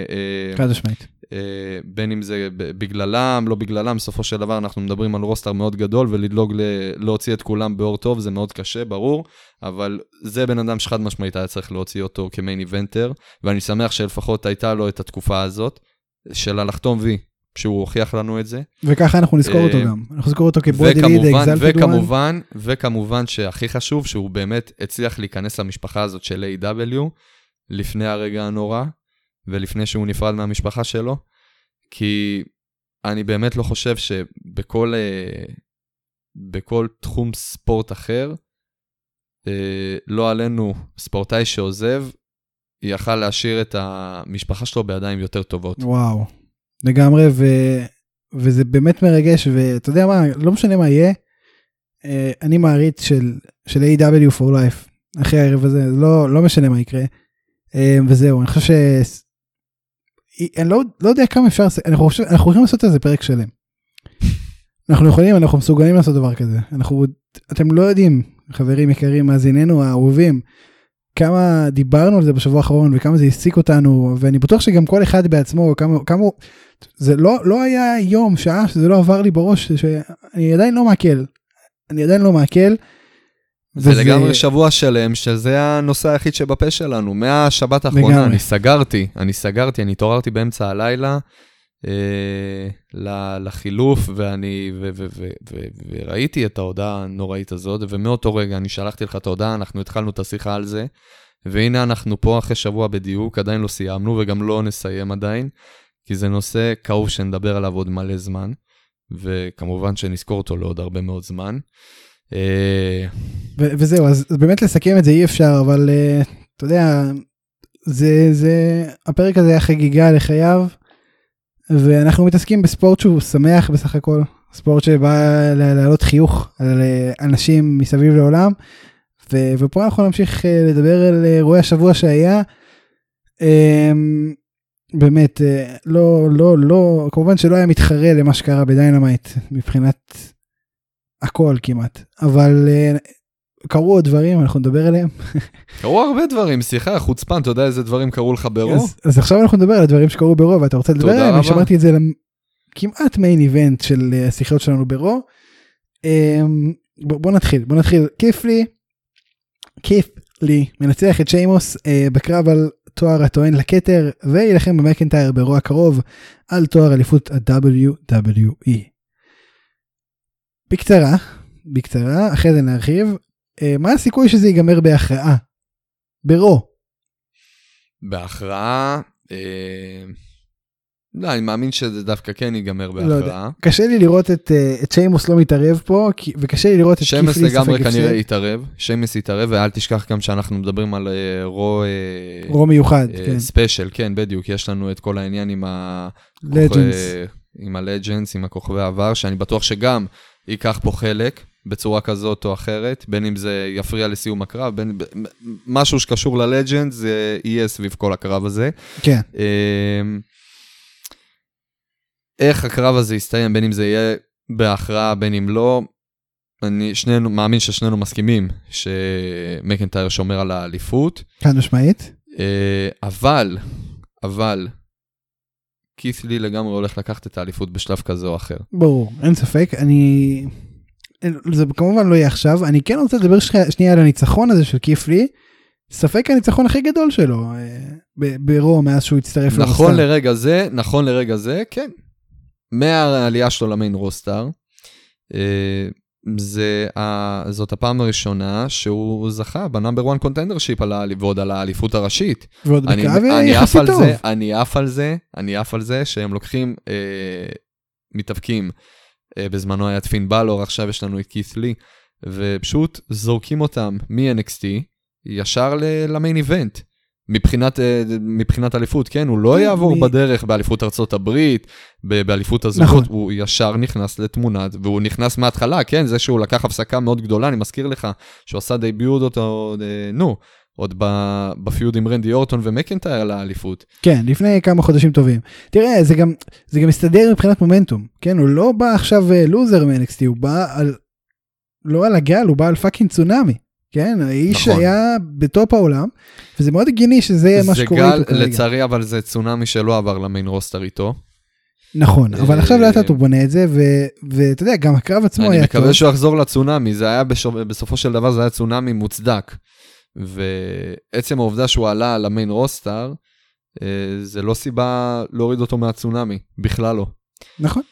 אה, חד משמעית. אה, בין אם זה בגללם, לא בגללם, בסופו של דבר אנחנו מדברים על רוסטר מאוד גדול, ולדלוג ל- להוציא את כולם באור טוב זה מאוד קשה, ברור, אבל זה בן אדם שחד משמעית היה צריך להוציא אותו כמיין איבנטר, ואני שמח שלפחות הייתה לו את התקופה הזאת, של הלחתום וי, שהוא הוכיח לנו את זה. וככה אנחנו נזכור אותו אה, גם. אנחנו נזכור אותו כבודי ליד, וכמובן, אקזלטד וואן. וכמובן, וכמובן שהכי חשוב, שהוא באמת הצליח להיכנס למשפחה הזאת של A.W. לפני הרגע הנורא, ולפני שהוא נפרד מהמשפחה שלו, כי אני באמת לא חושב שבכל אה, בכל תחום ספורט אחר, אה, לא עלינו, ספורטאי שעוזב, יכל להשאיר את המשפחה שלו בידיים יותר טובות. וואו, לגמרי, ו... וזה באמת מרגש, ואתה יודע מה, לא משנה מה יהיה, אה, אני מעריץ של, של A.W. for life, אחרי הערב הזה, לא, לא משנה מה יקרה, אה, וזהו, אני חושב ש... אני לא, לא יודע כמה אפשר, אני חושב, אנחנו יכולים לעשות על זה פרק שלם. אנחנו יכולים, אנחנו מסוגלים לעשות דבר כזה. אנחנו, אתם לא יודעים, חברים יקרים, מאזיננו האהובים, כמה דיברנו על זה בשבוע האחרון וכמה זה העסיק אותנו, ואני בטוח שגם כל אחד בעצמו, כמה, כמה, זה לא, לא היה יום, שעה, שזה לא עבר לי בראש, שאני עדיין לא מעכל. אני עדיין לא מעכל. זה וזה- לגמרי שבוע שלם, שזה הנושא היחיד שבפה שלנו. מהשבת האחרונה לגמרי. אני סגרתי, אני סגרתי, אני התעוררתי באמצע הלילה, לחילוף, ואני, ו- ו- ו- ו- וראיתי את ההודעה הנוראית הזאת, ומאותו רגע אני שלחתי לך את ההודעה, אנחנו התחלנו את השיחה על זה, והנה אנחנו פה אחרי שבוע בדיוק, עדיין לא סיימנו, וגם לא נסיים עדיין, כי זה נושא כאוב שנדבר עליו עוד מלא זמן, וכמובן שנזכור אותו לעוד הרבה מאוד זמן. אה, וזהו, אז באמת לסכם את זה אי אפשר, אבל אה, אתה יודע, זה, זה, הפרק הזה היה חגיגה לחייו, ואנחנו מתעסקים בספורט שהוא שמח בסך הכל, ספורט שבא לה- להעלות חיוך על אנשים מסביב לעולם, ו- ופה אנחנו נמשיך אה, לדבר על אה, אירועי השבוע שהיה. אמ, באמת, אה, לא, לא, לא, כמובן שלא היה מתחרה למה שקרה בדיינמייט מבחינת הכל כמעט, אבל קרו עוד דברים, אנחנו נדבר עליהם. קרו הרבה דברים, סליחה, חוצפן, אתה יודע איזה דברים קרו לך ברוב? אז, אז עכשיו אנחנו נדבר על הדברים שקרו ברו ואתה רוצה לדבר עליהם, אני. שמרתי את זה כמעט main event של אה, השיחות שלנו ברו. אמ, בוא, בוא נתחיל בוא נתחיל כיף לי כיף לי מנצח את שיימוס אה, בקרב על תואר הטוען לכתר ויילחם במקנטייר ברוע הקרוב על תואר אליפות ה-WWE. בקצרה בקצרה אחרי זה נרחיב מה הסיכוי שזה ייגמר בהכרעה? ברו. בהכרעה, אה, לא, אני מאמין שזה דווקא כן ייגמר לא. בהכרעה. קשה לי לראות את, אה, את שיימוס לא מתערב פה כי- וקשה לי לראות את שמס קיפלי לגמרי ספק כנראה הפסד. יתערב, שמס יתערב, ואל תשכח גם שאנחנו מדברים על אה, רו... אה, רו מיוחד, אה, כן. special, כן, בדיוק, יש לנו את כל העניין עם ה... legends. אה, עם ה legends, עם הכוכבי העבר, שאני בטוח שגם ייקח פה חלק בצורה כזאת או אחרת, בין אם זה יפריע לסיום הקרב, בין... משהו שקשור ל legends זה יהיה סביב כל הקרב הזה. כן, אמ, איך הקרב הזה יסתיים, בין אם זה יהיה בהכרעה, בין אם לא, אני שנינו, מאמין ששנינו מסכימים שמקנטייר שומר על האליפות, חד משמעית. אה, אבל, אבל, כית' לי לגמרי הולך לקחת את האליפות בשלב כזה או אחר. ברור, אין ספק. אני... זה כמובן לא יהיה עכשיו. אני כן רוצה לדבר שנייה- על הניצחון הזה של קיפלי. ספק הניצחון הכי גדול שלו אה, ב- ברו מאז שהוא הצטרף נכון למסע. לרגע זה, נכון לרגע זה, כן. מהעלייה שלו למיין רוסטאר, אה, זה, זאת הפעם הראשונה שהוא זכה בנאמבר 1 קונטנדר שיפ על האליפות, ועוד על האליפות הראשית. ועוד בקרב יחסית טוב. זה, אני עף על זה, אני עף על זה שהם לוקחים אה, מתאבקים. אה, בזמנו היה את פין בלור, עכשיו יש לנו את כית' לי, ופשוט זורקים אותם מ-NXT ישר למיין איבנט. מבחינת, אה, מבחינת אליפות, כן? הוא לא יעבור מ- בדרך באליפות ארצות הברית, באליפות הזוגות, נכון. הוא ישר נכנס לתמונת, והוא נכנס מההתחלה, כן? זה שהוא לקח הפסקה מאוד גדולה, אני מזכיר לך שהוא עשה דייביוט אותו, אה, נו, עוד בפיוד עם רנדי אורטון ומקנטייר לאליפות. כן, לפני כמה חודשים טובים. תראה, זה גם, זה גם מסתדר מבחינת מומנטום. כן, הוא לא בא עכשיו אה, לוזר מ-NXT, הוא בא על... לא על הגל, הוא בא על fucking צונאמי. כן, האיש נכון. היה ב top העולם, וזה מאוד הגיוני שזה מה זה שקורה גל, איתו כרגע. לצערי, אבל זה צונאמי שלא עבר ל main roster איתו. נכון, אבל אה, עכשיו לאט לאט הוא בונה את זה, ואתה יודע, גם הקרב עצמו אני היה טוב. מקווה שהוא יחזור לצונאמי, זה היה בסופו של דבר זה היה צונאמי מוצדק. ועצם העובדה שהוא עלה ל main roster, אה, זה לא סיבה להוריד אותו מהצונאמי, בכלל לא. נכון,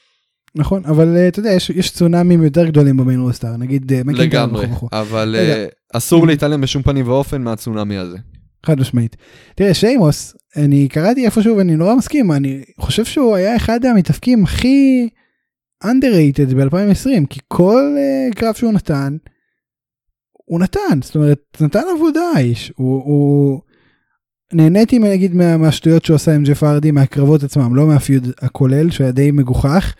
נכון, אבל אה, אתה יודע, יש, יש צונאמים יותר גדולים במיין רוסטר, נגיד אה, לגמרי, וכו' וכו'. אבל רגע. אסור להתעלם בשום פנים ואופן מהצונאמי הזה. חד משמעית. תראה, שיימוס, אני קראתי איפשהו ואני נורא מסכים, אני חושב שהוא היה אחד המתאבקים הכי underrated ב-2020, כי כל uh, קרב שהוא נתן, הוא נתן, זאת אומרת, נתן עבודה האיש, הוא, הוא... נהניתי נגיד מה, מהשטויות שהוא עשה עם ג'ף ארדי מהקרבות עצמם, לא מהפיוד הכולל שהיה די מגוחך.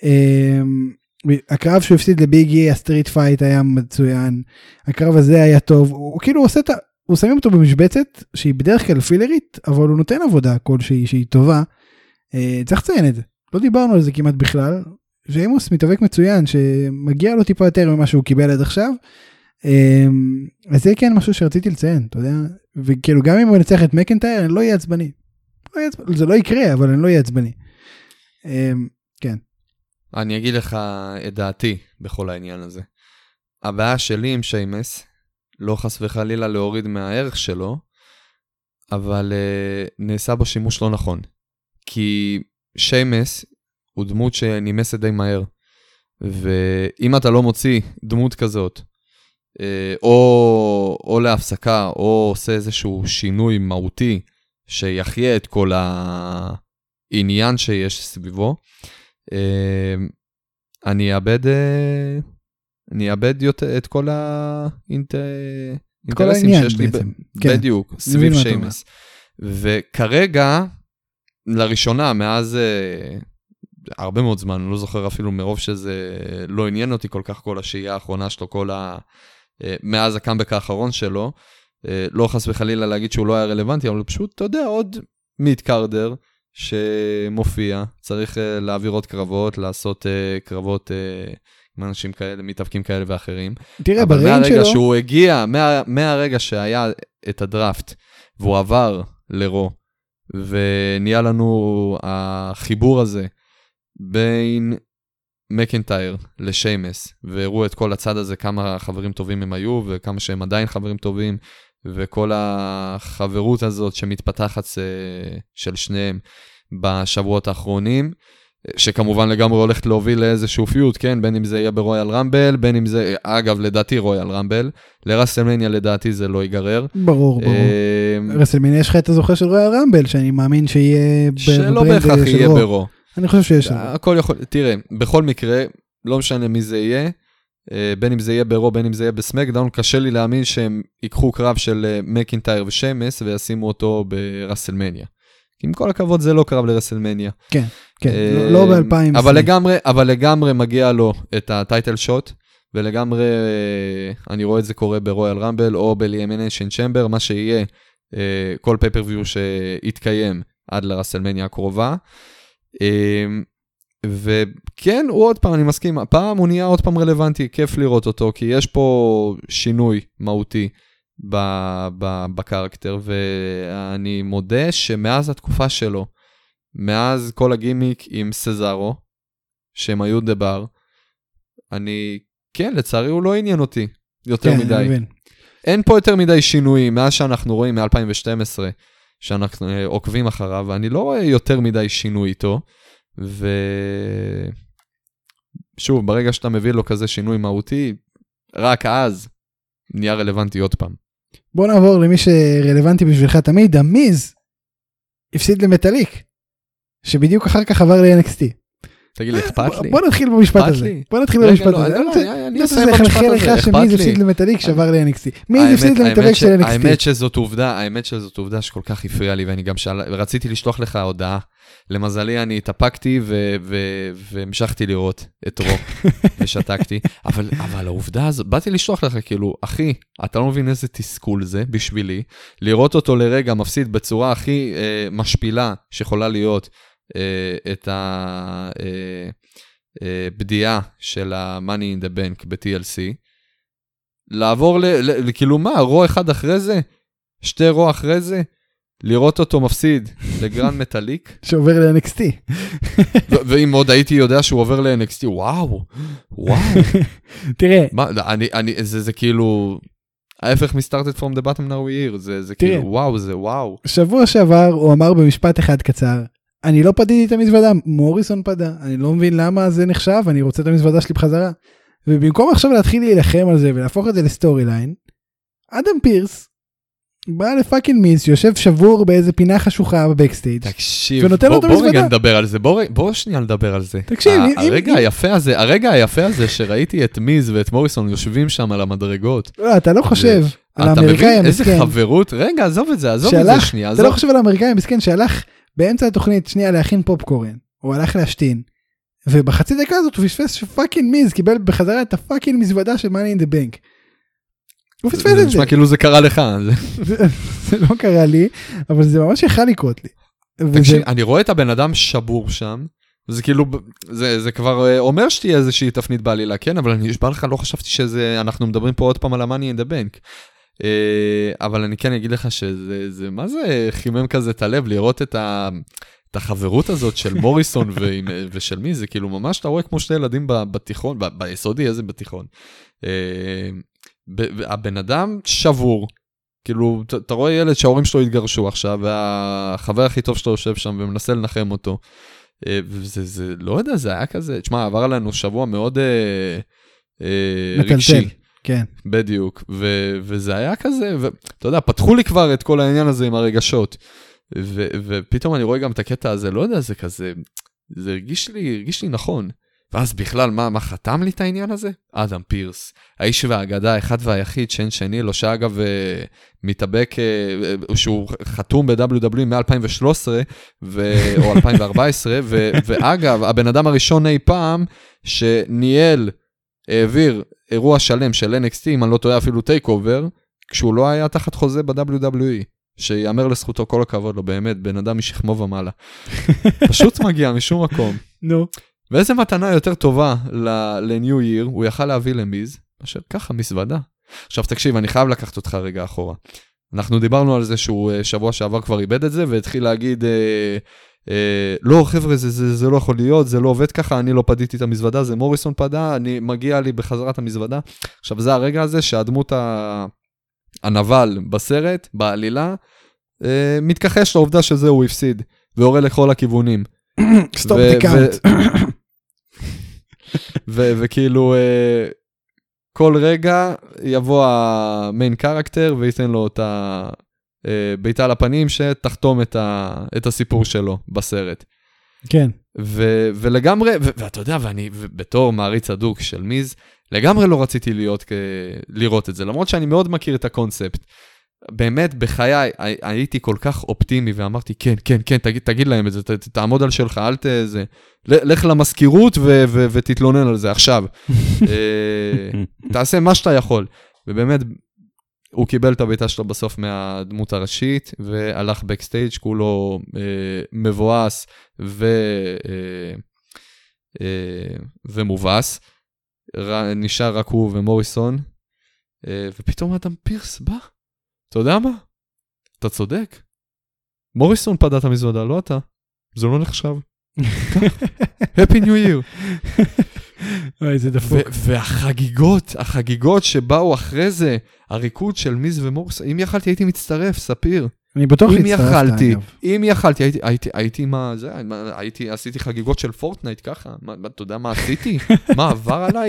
Um, הקרב שהוא הפסיד לביגי, ה street fight היה מצוין, הקרב הזה היה טוב, הוא, הוא כאילו עושה את ה... הוא שמים אותו במשבצת שהיא בדרך כלל filler ית אבל הוא נותן עבודה כלשהי שהיא טובה. אה, צריך לציין את זה לא דיברנו על זה כמעט בכלל. שיימוס מתאבק מצוין שמגיע לו טיפה יותר ממה שהוא קיבל עד עכשיו. אה, אז זה כן משהו שרציתי לציין אתה יודע וכאילו גם אם הוא ינצח את מקנטייר אני לא אהיה עצבני. לא. זה לא יקרה אבל אני לא אהיה עצבני. אה, אני אגיד לך את דעתי בכל העניין הזה. הבעיה שלי עם שיימס, לא חס וחלילה להוריד מהערך שלו, אבל uh, נעשה בו שימוש לא נכון. כי שיימס הוא דמות שנמאסת די מהר. ואם אתה לא מוציא דמות כזאת, או, או להפסקה, או עושה איזשהו שינוי מהותי שיחיה את כל העניין שיש סביבו, אה, אני אאבד, אה, אני אאבד יותר את כל האינטרסים כל העניין שיש לי, ב- בעצם. כן. בדיוק, סביב שיימס. וכרגע, לראשונה, מאז אה, הרבה מאוד זמן, אני לא זוכר אפילו מרוב שזה לא עניין אותי כל כך, כל השהייה האחרונה שלו, כל ה... אה, מאז הקאמבק האחרון שלו, אה, לא חס וחלילה להגיד שהוא לא היה רלוונטי, אבל פשוט, אתה יודע, עוד mid carder שמופיע, צריך אה, להעביר עוד קרבות, לעשות קרבות עם אנשים כאלה, מתאבקים כאלה ואחרים. תראה, אבל בריינג מהרגע שלו, שהוא הגיע, מה, מהרגע שהיה את הדראפט, והוא עבר לרו, ונהיה לנו החיבור הזה בין מקנטייר לשיימס, והראו את כל הצד הזה, כמה חברים טובים הם היו, וכמה שהם עדיין חברים טובים, וכל החברות הזאת שמתפתחת אה, של שניהם בשבועות האחרונים. שכמובן לגמרי הולכת להוביל לאיזשהו פיוט, כן? בין אם זה יהיה ברויאל רמבל, בין אם זה, אגב, לדעתי רויאל רמבל. לרסלמניה לדעתי זה לא ייגרר. ברור, ברור. אה, רסלמניה יש לך את הזוכה של רויאל רמבל, שאני מאמין שיהיה שלא בהכרח יהיה רו. ברו. אני חושב שיש. הכל יכול, תראה, בכל מקרה, לא משנה מי זה יהיה, אה, בין אם זה יהיה ברו, בין אם זה יהיה בסמקדאון, קשה לי להאמין שהם ייקחו קרב של אה, מקינטייר ושיימס וישימו אותו ברסלמניה. עם כל הכבוד זה לא קרב לרסלמניה. כן, אה, לא- לא ב-2020. אבל לגמרי, אבל לגמרי מגיע לו את ה title shot, ולגמרי אה, אני רואה את זה קורה ברויאל רמבל או ב-Elimination Chamber, מה שיהיה אה, כל pay-per-view שיתקיים עד לרסלמניה הקרובה. אה, וכן, הוא עוד פעם, אני מסכים, הפעם הוא נהיה עוד פעם רלוונטי, כיף לראות אותו, כי יש פה שינוי מהותי ב- ב- בקרקטר, ואני מודה שמאז התקופה שלו, מאז כל הגימיק עם סזארו, שהם היו דבר, אני, כן, לצערי הוא לא עניין אותי יותר כן, מדי. אני מבין. אין פה יותר מדי שינויים מאז שאנחנו רואים מ-2012, שאנחנו אה, עוקבים אחריו, ואני לא רואה יותר מדי שינוי איתו, ו... שוב, ברגע שאתה מביא לו כזה שינוי מהותי, רק אז נהיה רלוונטי עוד פעם. בוא נעבור למי שרלוונטי בשבילך תמיד, המיז הפסיד למטאליק, שבדיוק אחר כך עבר ל-NXT. תגיד לי, אכפת לי? בוא נתחיל במשפט הזה. בוא נתחיל במשפט לא, הזה. לא, אני רוצה- אני רוצה הזה, לך שמיז לי. הפסיד למטאליק שעבר ל-NXT. מיז האמת- הפסיד למטאליק של NXT. האמת שזאת עובדה, האמת שזאת עובדה שכל כך הפריעה לי, ואני גם. רציתי לשלוח לך הודעה. למזלי, אני התאפקתי והמשכתי לראות את רו, ושתקתי. אבל, העובדה הזאת, באתי לשלוח לך, כאילו, אחי, אתה לא מבין איזה תסכול זה בשבילי, לראות אותו לרגע מפסיד בצורה הכי אה, משפילה שיכולה להיות אה, את הבדיעה של ה-Money in the Bank ב-TLC, לעבור ל... כאילו מה, רו אחד אחרי זה? שתי רו אחרי זה? לראות אותו מפסיד לגרנד מטאליק? שעובר ל-NXT. ואם עוד הייתי יודע שהוא עובר ל-NXT, וואו, וואו. תראה, מה, אני, אני, זה, זה כאילו, ההפך מ-started from the bottom now here, זה, זה תראה. כאילו, וואו, זה וואו. שבוע שעבר הוא אמר במשפט אחד קצר, אני לא פדיתי את המזוודה, מוריסון פדה, אני לא מבין למה זה נחשב, אני רוצה את המזוודה שלי בחזרה. ובמקום עכשיו להתחיל להילחם על זה ולהפוך את זה ל storyline, אדם פירס בא ל fucking מיז שיושב שבור באיזה פינה חשוכה ב backstage. תקשיב, ונותן לו בוא, את בוא רגע המזוודה. נדבר על זה, בוא, בוא שנייה נדבר על זה. תקשיב, ה- אם- הרגע אם- היפה הזה, הרגע היפה הזה שראיתי את מיז ואת מוריסון יושבים שם על המדרגות. לא, אתה לא חושב על אתה האמריקאי מבין איזה המסכן, חברות? רגע, עזוב את זה, עזוב את זה שהלך, שנייה, אתה לא עזוב. חושב על האמריקאי המסכן שהלך באמצע התוכנית שנייה להכין פופקורן, הוא הלך להשתין, ובחצי דקה הזאת הוא פספס ש fucking מיז קיבל בחזרה את ה fucking מזוודה של money in the bank. הוא פספס זה את זה, נשמע כאילו זה קרה לך. זה- זה זה לא קרה לי, אבל זה ממש יכל לקרות לי. תקשיב, אני רואה את הבן אדם שבור שם, זה כאילו, זה, זה כבר אה, אומר שתהיה איזושהי תפנית בעלילה, כן, אבל אני נשבע לך, לא חשבתי שזה, אנחנו מדברים פה עוד פעם על ה-money in the bank. אה, אבל אני כן אגיד לך שזה, זה, מה זה חימם כזה את הלב לראות את, ה, את החברות הזאת של מוריסון ועם, ושל מי, זה כאילו ממש, אתה רואה כמו שני ילדים ב- בתיכון, ב- ביסודי, איזה בתיכון. אה, ב- הבן אדם שבור, כאילו, אתה רואה ילד שההורים שלו התגרשו עכשיו, והחבר הכי טוב שלו יושב שם ומנסה לנחם אותו. אה, וזה, זה, לא יודע, זה היה כזה, תשמע, עבר עלינו שבוע מאוד אה, אה. רגשי. כן. בדיוק, ו- וזה היה כזה, ואתה יודע, פתחו לי כבר את כל העניין הזה עם הרגשות. ו- ופתאום אני רואה גם את הקטע הזה, לא יודע, זה כזה, זה הרגיש לי, הרגיש לי נכון. ואז בכלל, מה, מה חתם לי את העניין הזה? אדם פירס, האיש והאגדה האחד והיחיד שאין שני לו, שאגב אה, מתאבק, אה, אה, שהוא חתום ב-WW מ-2013 ו- או 2014, ו- ואגב, הבן אדם הראשון אי פעם שניהל, העביר אירוע שלם של NXT, אם אני לא טועה אפילו TakeOver, כשהוא לא היה תחת חוזה ב-WWE. שיאמר לזכותו כל הכבוד לו, באמת, בן אדם משכמו ומעלה. פשוט מגיע משום מקום. נו. ואיזה מתנה יותר טובה ל-New Year הוא יכל להביא למיז, מאשר ככה מזוודה. עכשיו תקשיב, אני חייב לקחת אותך רגע אחורה. אנחנו דיברנו על זה שהוא אה, שבוע שעבר כבר איבד את זה, והתחיל להגיד, אה, לא חבר'ה, זה, זה, זה לא יכול להיות, זה לא עובד ככה, אני לא פדיתי את המזוודה, זה מוריסון פדה, אני מגיע לי בחזרת המזוודה. עכשיו זה הרגע הזה שהדמות ה... הנבל בסרט, בעלילה, אה, מתכחש לעובדה שזה הוא הפסיד, ויורה לכל הכיוונים. stop ו- the count. ו- וכאילו אה, כל רגע יבוא ה main character וייתן לו את הבעיטה לפנים שתחתום את, ה- את הסיפור שלו בסרט. כן. ו- ולגמרי, ו- ואתה יודע, ואני בתור מעריץ הדוק של מיז, לגמרי לא רציתי להיות, לראות את זה, למרות שאני מאוד מכיר את הקונספט. באמת, בחיי הי- הייתי כל כך אופטימי ואמרתי, כן, כן, כן, תגיד, תגיד להם את זה, ת, תעמוד על שלך, אל ת... זה. לך למזכירות ו- ו- ותתלונן על זה עכשיו. אה, תעשה מה שאתה יכול. ובאמת, הוא קיבל את הבעיטה שלו בסוף מהדמות הראשית, והלך בקסטייג' כולו אה, מבואס ו, אה, אה, ומובס. ר, נשאר רק הוא ומוריסון, אה, ופתאום אדם פירס בא. אתה יודע מה? אתה צודק. מוריסון פדה את המזוודה, לא אתה. זה לא נחשב. Happy New Year. אוי, זה דפוק. והחגיגות, החגיגות שבאו אחרי זה, הריקוד של מיז ומוריס, אם יכלתי הייתי מצטרף, ספיר. אני בטוח אם הצטרפת, יכלתי, אגב. אם יכלתי, הייתי, הייתי, הייתי מה, זה, הייתי, עשיתי חגיגות של פורטנייט ככה, מה, אתה יודע מה עשיתי? מה עבר עליי?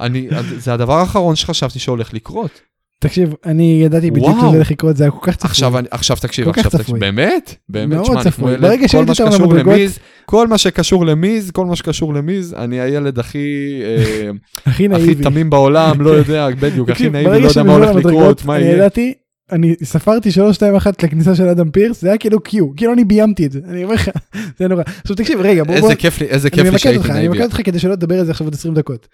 אני, זה הדבר האחרון שחשבתי שהולך לקרות. תקשיב, אני ידעתי בדיוק. שזה הולך לקרות, זה היה כל כך צפוי. עכשיו, עכשיו תקשיב, עכשיו תקשיב. באמת? באמת, שמע, אני. כמו ילד, כל מה שקשור למיז, כל מה שקשור למיז, כל מה שקשור למיז, אני הילד הכי, אה, הכי הכי נאיבי. תמים בעולם, לא יודע, בדיוק, הכי נאיבי, לא יודע מה הולך לקרות, מה יהיה. ידעתי, אני ספרתי 3, 2, 1 לכניסה של אדם פירס, זה היה כאילו קיו, כאילו אני ביימתי את זה, אני אומר לך, זה נורא. עכשיו תקשיב, רגע, בוא, איזה כיף לי, איזה כיף לי שהייתי אותך, אני נאיבי. ממקד אותך כדי שלא תדבר על זה עכשיו עוד 20 דקות.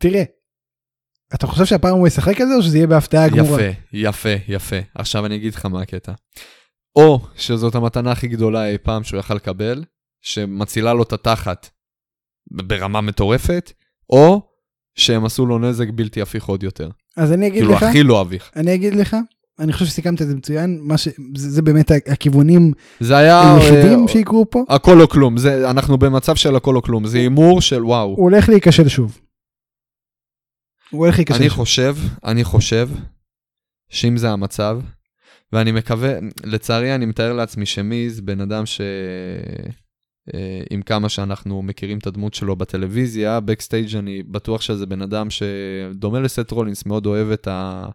תראה, אתה חושב שהפעם הוא ישחק על זה או שזה יהיה בהפתעה גמורה? יפה, יפה, יפה. עכשיו אני אגיד לך מה הקטע. או שזאת המתנה הכי גדולה אי פעם שהוא יכל לקבל, שמצילה לו את התחת ברמה מטורפת, או שהם עשו לו נזק בלתי הפיך עוד יותר. אז אני אגיד כאילו לך, הכי לא הביך. אני אגיד לך, אני חושב שסיכמת את זה מצוין, מה ש... זה, זה באמת הכיוונים זה היה... היחידים אה, שיקרו פה, הכל או כלום, זה, אנחנו במצב של הכל או כלום, זה הימור של וואו. הוא הולך להיכשל שוב. הוא הולך להיכשל אני. חושב, אני חושב שאם זה המצב, ואני מקווה, לצערי אני מתאר לעצמי שמיז, בן אדם ש... אה, עם כמה שאנחנו מכירים את הדמות שלו בטלוויזיה, בקסטייג' אני בטוח שזה בן אדם שדומה לסט רולינס, מאוד אוהב את ה...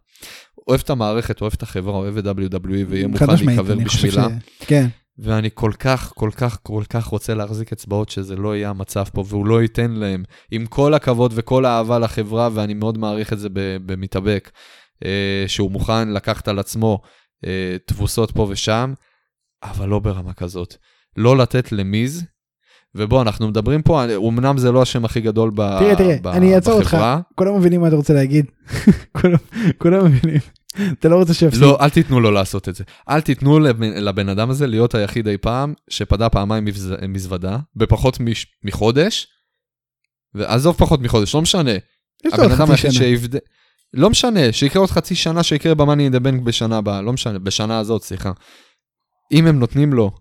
אוהב את המערכת, אוהב את החברה, אוהב את WWE ויהיה מוכן להיקבר בשבילה. ש- כן. ואני כל כך, כל כך, כל כך רוצה להחזיק אצבעות שזה לא יהיה המצב פה, והוא לא ייתן להם, עם כל הכבוד וכל האהבה לחברה, ואני מאוד מעריך את זה במתאבק, אה, שהוא מוכן לקחת על עצמו אה, תבוסות פה ושם, אבל לא ברמה כזאת. לא לתת למיז, ובוא, אנחנו מדברים פה, אמנם זה לא השם הכי גדול ב- תראה, תראה, ב- אני אעצור אותך. כולם מבינים מה אתה רוצה להגיד. כולם- כולם מבינים. אתה לא רוצה שיפסיד. לא, אל תיתנו לו לעשות את זה. אל תיתנו לבן, לבן אדם הזה להיות היחיד אי פעם שפדה פעמיים מבז, מזוודה, בפחות מש, מחודש, ועזוב פחות מחודש, לא משנה. יש לו הבן עוד אדם חצי היחיד שנה. שיבד... לא משנה, שיקרה עוד חצי שנה, שיקרה במאני אין דה בנק בשנה הבאה, לא משנה, בשנה הזאת, סליחה. אם הם נותנים לו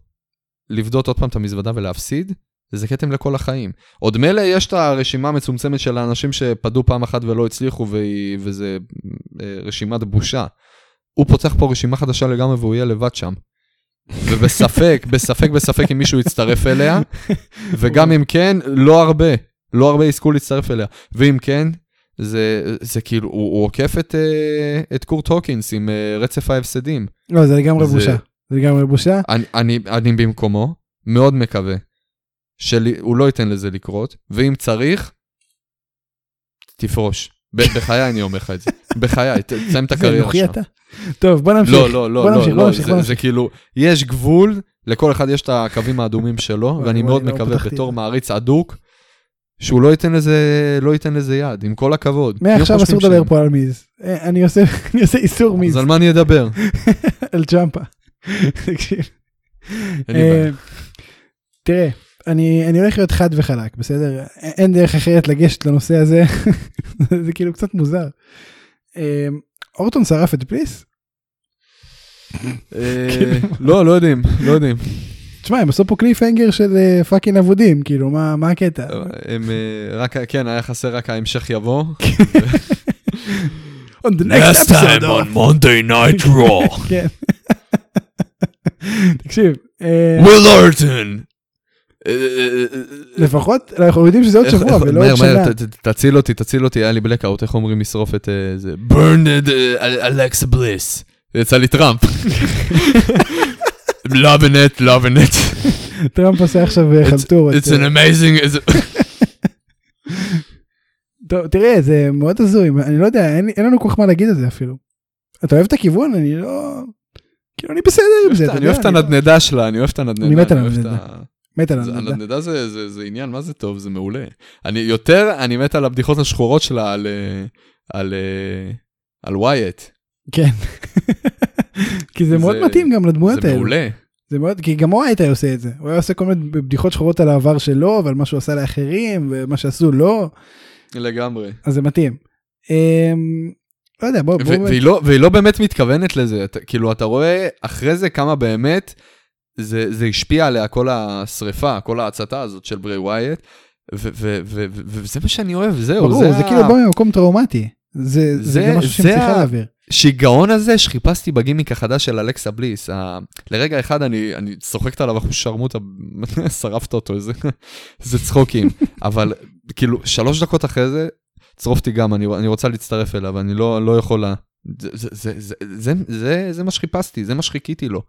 לבדות עוד פעם את המזוודה ולהפסיד, זה כתם לכל החיים. עוד מילא יש את הרשימה המצומצמת של האנשים שפדו פעם אחת ולא הצליחו, והיא, וזה אה, רשימת בושה. הוא פותח פה רשימה חדשה לגמרי והוא יהיה לבד שם. ובספק, בספק, בספק אם מישהו יצטרף אליה, וגם אם כן, לא הרבה, לא הרבה יזכו להצטרף אליה. ואם כן, זה, זה כאילו, הוא, הוא עוקף את, אה, את קורט הוקינס עם אה, רצף ההפסדים. לא, זה לגמרי בושה. זה לגמרי בושה. אני, אני, אני במקומו, מאוד מקווה שהוא לא ייתן לזה לקרות, ואם צריך, תפרוש. בחיי אני אומר לך את זה. בחיי, תסיים את זה הקריירה אנוכי שם. אתה? טוב, בוא נמשיך. לא, לא, לא, לא, לא, זה- זה כאילו, יש גבול, לכל אחד יש את הקווים האדומים שלו, ואני מאוד לא מקווה בתור זה. מעריץ אדוק, שהוא לא ייתן לזה, לא ייתן לזה יד, עם כל הכבוד. מעכשיו אסור לדבר? פה על מיז. אה, אני עושה אני עושה איסור מיז אז על מה אני אדבר? על צ'מפה. תקשיב. אה. תראה, אני אני הולך להיות חד וחלק, בסדר? אין דרך אחרת לגשת לנושא הזה, זה כאילו קצת מוזר. אה, אורטון שרף את פליס? אה, כאילו- לא, לא יודעים, לא יודעים. תשמע, הם עשו פה cliffhanger של אה, fucking אבודים, כאילו, מה מה הקטע? הם אה, רק, כן, היה חסר רק ההמשך יבוא. On the next episode of- Monday Night Raw, כן. תקשיב, אה, וויל אורטון. לפחות אנחנו יודעים שזה עוד שבוע ולא עוד שנה. תציל אותי, תציל אותי, היה לי בלקאוט, איך אומרים לשרוף את אה, זה? burned אלכסה בליס. יצא לי Trump. loving it, loving it. טראמפ עושה עכשיו אה, חלטורות. It's an amazing... טוב, תראה, זה מאוד הזוי, אני לא יודע, אין לנו כל כך מה להגיד על זה אפילו. אתה אוהב את הכיוון? אני לא... כאילו, אני בסדר עם זה, אתה אני יודע. אוהב את אני לא- הנדנדה שלה, אני אוהב את הנדנדה. אני מת על הנדנדה. מת על זה- הנדנדה. הנדנדה זה- זה זה עניין, מה זה טוב, זה מעולה. אני יותר, אני מת על הבדיחות השחורות שלה על... אה, על... אה, על ווייט. כן. כי זה מאוד זה- מתאים גם לדמויות זה האלו. מעולה. זה מאוד, כי גם הוא היה עושה את זה. הוא היה עושה כל מיני בדיחות שחורות על העבר שלו ועל מה שהוא עשה לאחרים ומה שעשו לו, לגמרי. אז זה מתאים. אמ, לא יודע, בוא, בוא, והיא לא- והיא לא באמת מתכוונת לזה, אתה- כאילו, אתה רואה אחרי זה כמה באמת זה זה השפיע עליה, כל השריפה, כל ההצתה הזאת של ברי ווייט, וזה מה שאני אוהב, זהו, ברור, זה ה- כאילו בא ממקום טראומטי. זה, זה, זה- גם משהו שהיא זה צריכה ה- להעביר. שיגעון הזה שחיפשתי בגימיק החדש של אלכסה בליס. ה... לרגע אחד אני, אני צוחקת עליו אחוז שרמוטה, שרפת אותו, איזה, איזה צחוקים. אבל כאילו, שלוש דקות אחרי זה, צרוף אותי גם, אני, אני רוצה להצטרף אליו, אני לא, לא יכולה. זה, זה, זה, זה, זה, זה, זה מה שחיפשתי, זה מה שחיכיתי לו.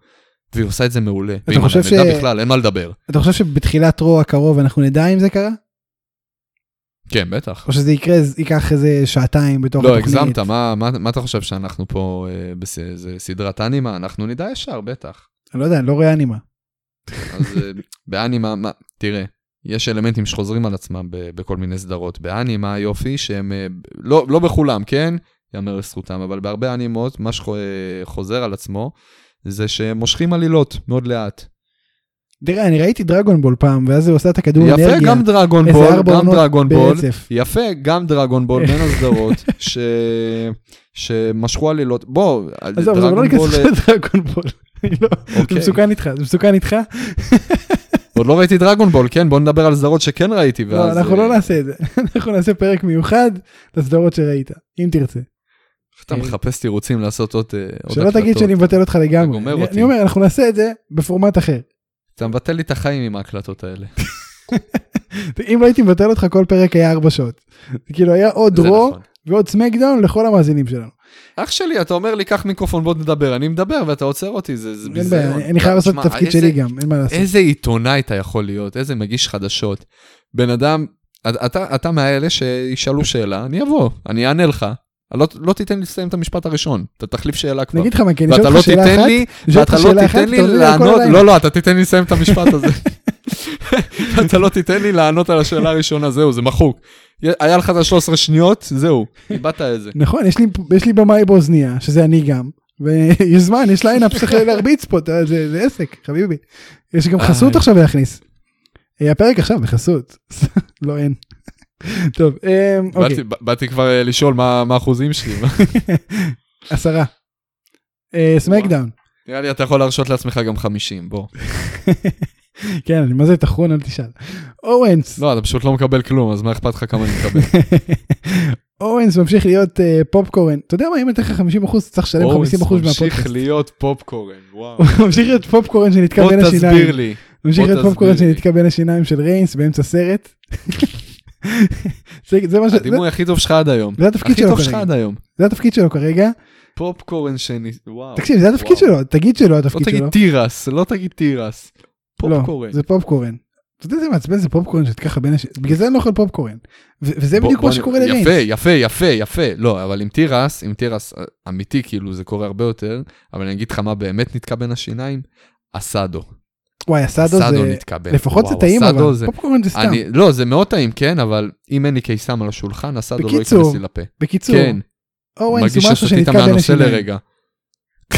והיא עושה את זה מעולה. ועם חושב ש- בכלל, אין מה לדבר. אתה חושב שבתחילת רו הקרוב אנחנו נדע אם זה קרה? כן, בטח. או שזה יקרה, ייקח איזה שעתיים בתוך לא, התוכנית? הגזמת, מה, מה, מה אתה חושב שאנחנו פה, אה, בס, זה סדרת אנימה? אנחנו נדע ישר, בטח. אני לא יודע, אני לא רואה אנימה. אז אה, באנימה, מה, תראה, יש אלמנטים שחוזרים על עצמם ב- בכל מיני סדרות. באנימה היופי שהם, אה, לא, לא בכולם, כן? יאמר לזכותם, אבל בהרבה אנימות, מה שחוזר על עצמו, זה שהם מושכים עלילות מאוד לאט. תראה, אני ראיתי דרגון בול פעם, ואז הוא עשה את הכדור יפה, אנרגיה. גם דרגון בול, גם דרגון בול. יפה, גם דרגון בול בין הסדרות, ש... שמשכו עלילות. בוא, עזוב, עזוב, לא דרגון ניכנס בול, אה, לדרגון בול. אני לא- זה אוקיי. מסוכן איתך, זה מסוכן איתך. עוד לא ראיתי דרגון בול, כן? בוא נדבר על סדרות שכן ראיתי, לא, ואז... אנחנו אה, לא נעשה את זה. אנחנו נעשה פרק מיוחד לסדרות שראית, אם תרצה. אתה מחפש תירוצים לעשות עוד אה, עוד שלא תגיד הקלטות. שאני מבטל אותך לגמרי. אני- אומר, אנחנו נעשה את זה בפורמט אחר. אתה מבטל לי את החיים עם ההקלטות האלה. אם לא הייתי מבטל אותך כל פרק היה ארבע שעות. כאילו היה עוד רו נכון. ועוד סמקדאון לכל המאזינים שלנו. אח שלי, אתה אומר לי, קח מיקרופון, בוא נדבר, אני מדבר ואתה עוצר אותי, זה ביזיון. אני- חייב לעשות את התפקיד שלי גם, אין מה לעשות. איזה עיתונאי אתה יכול להיות, איזה מגיש חדשות. בן אדם, אתה אתה מהאלה שישאלו שאלה, אני אבוא, אני אענה לך. לא, לא תיתן לי לסיים את המשפט הראשון, אתה תחליף שאלה כבר. אני אגיד לך מה, כי אני שואל לא אותך שאלה אחת, שואל אותך ואתה לא שאלה אחת, תיתן לי לענות. לא, לא, אתה תיתן לי לסיים את המשפט הזה. אתה לא תיתן לי לענות על השאלה הראשונה, זהו, זה מחוק. היה לך את ה-13 שניות, זהו, איבדת את זה. נכון, יש לי, יש לי במאי באוזניה, שזה אני גם, ויש זמן, יש lineup שצריך להרביץ פה, זה, זה עסק, חביבי. יש גם חסות איי. עכשיו להכניס. אה, הפרק עכשיו בחסות. לא, אין. טוב, אמ, אוקיי, באתי- כבר אה, לשאול מה האחוזים שלי. עשרה. אה, סמקדאון. נראה לי אתה יכול להרשות לעצמך גם 50, בוא. כן, אני מה זה תחרון, אל תשאל. אורנס. לא, אתה פשוט לא מקבל כלום, אז מה אכפת לך כמה אני מקבל? אורנס ממשיך להיות אה, פופקורן. אתה יודע מה, אם אני אתן לך 50 אחוז, צריך לשלם 50 אחוז ממשיך מהפודקאסט. להיות פופקורן, וואו. הוא ממשיך להיות פופקורן שנתקע בוא בין תסביר השיניים. לי. ממשיך בוא להיות פופקורן תסביר. שנתקע בין השיניים של ריינס באמצע סרט. זה זה מה ש... הדימוי הכי טוב שלך עד היום. זה התפקיד הכי שלו טוב שלך כרגע. עד היום. זה התפקיד שלו כרגע. פופקורן שני, וואו. תקשיב, זה התפקיד. שלו, תגיד לא התפקיד תגיד שלו. תירס, לא תגיד תירס. לא, פופקורן. זה פופקורן. אתה יודע איזה מעצבן זה פופקורן שאת ככה בין הש... בגלל זה אני לא אוכל פופקורן. וזה בדיוק מה שקורה לריינס. יפה, יפה, יפה, יפה. לא, אבל עם תירס, עם תירס אה, אמיתי, כאילו, זה קורה הרבה יותר, אבל אני אגיד לך מה באמת נתקע בין השיניים, אסדו. וואי, אסדו אסדו זה... נתקע בין. לפחות זה וואו, טעים אסדו אבל. זה- פופקורן זה סתם. אני, לא, זה מאוד טעים, כן, אבל אם אין לי קיסם על השולחן, אסדו לא בקיצור, ייכנס לי לפה. בקיצור, כן, מרגיש הוא משהו ששתית שנתקע בין מהנושא השיניים. לרגע.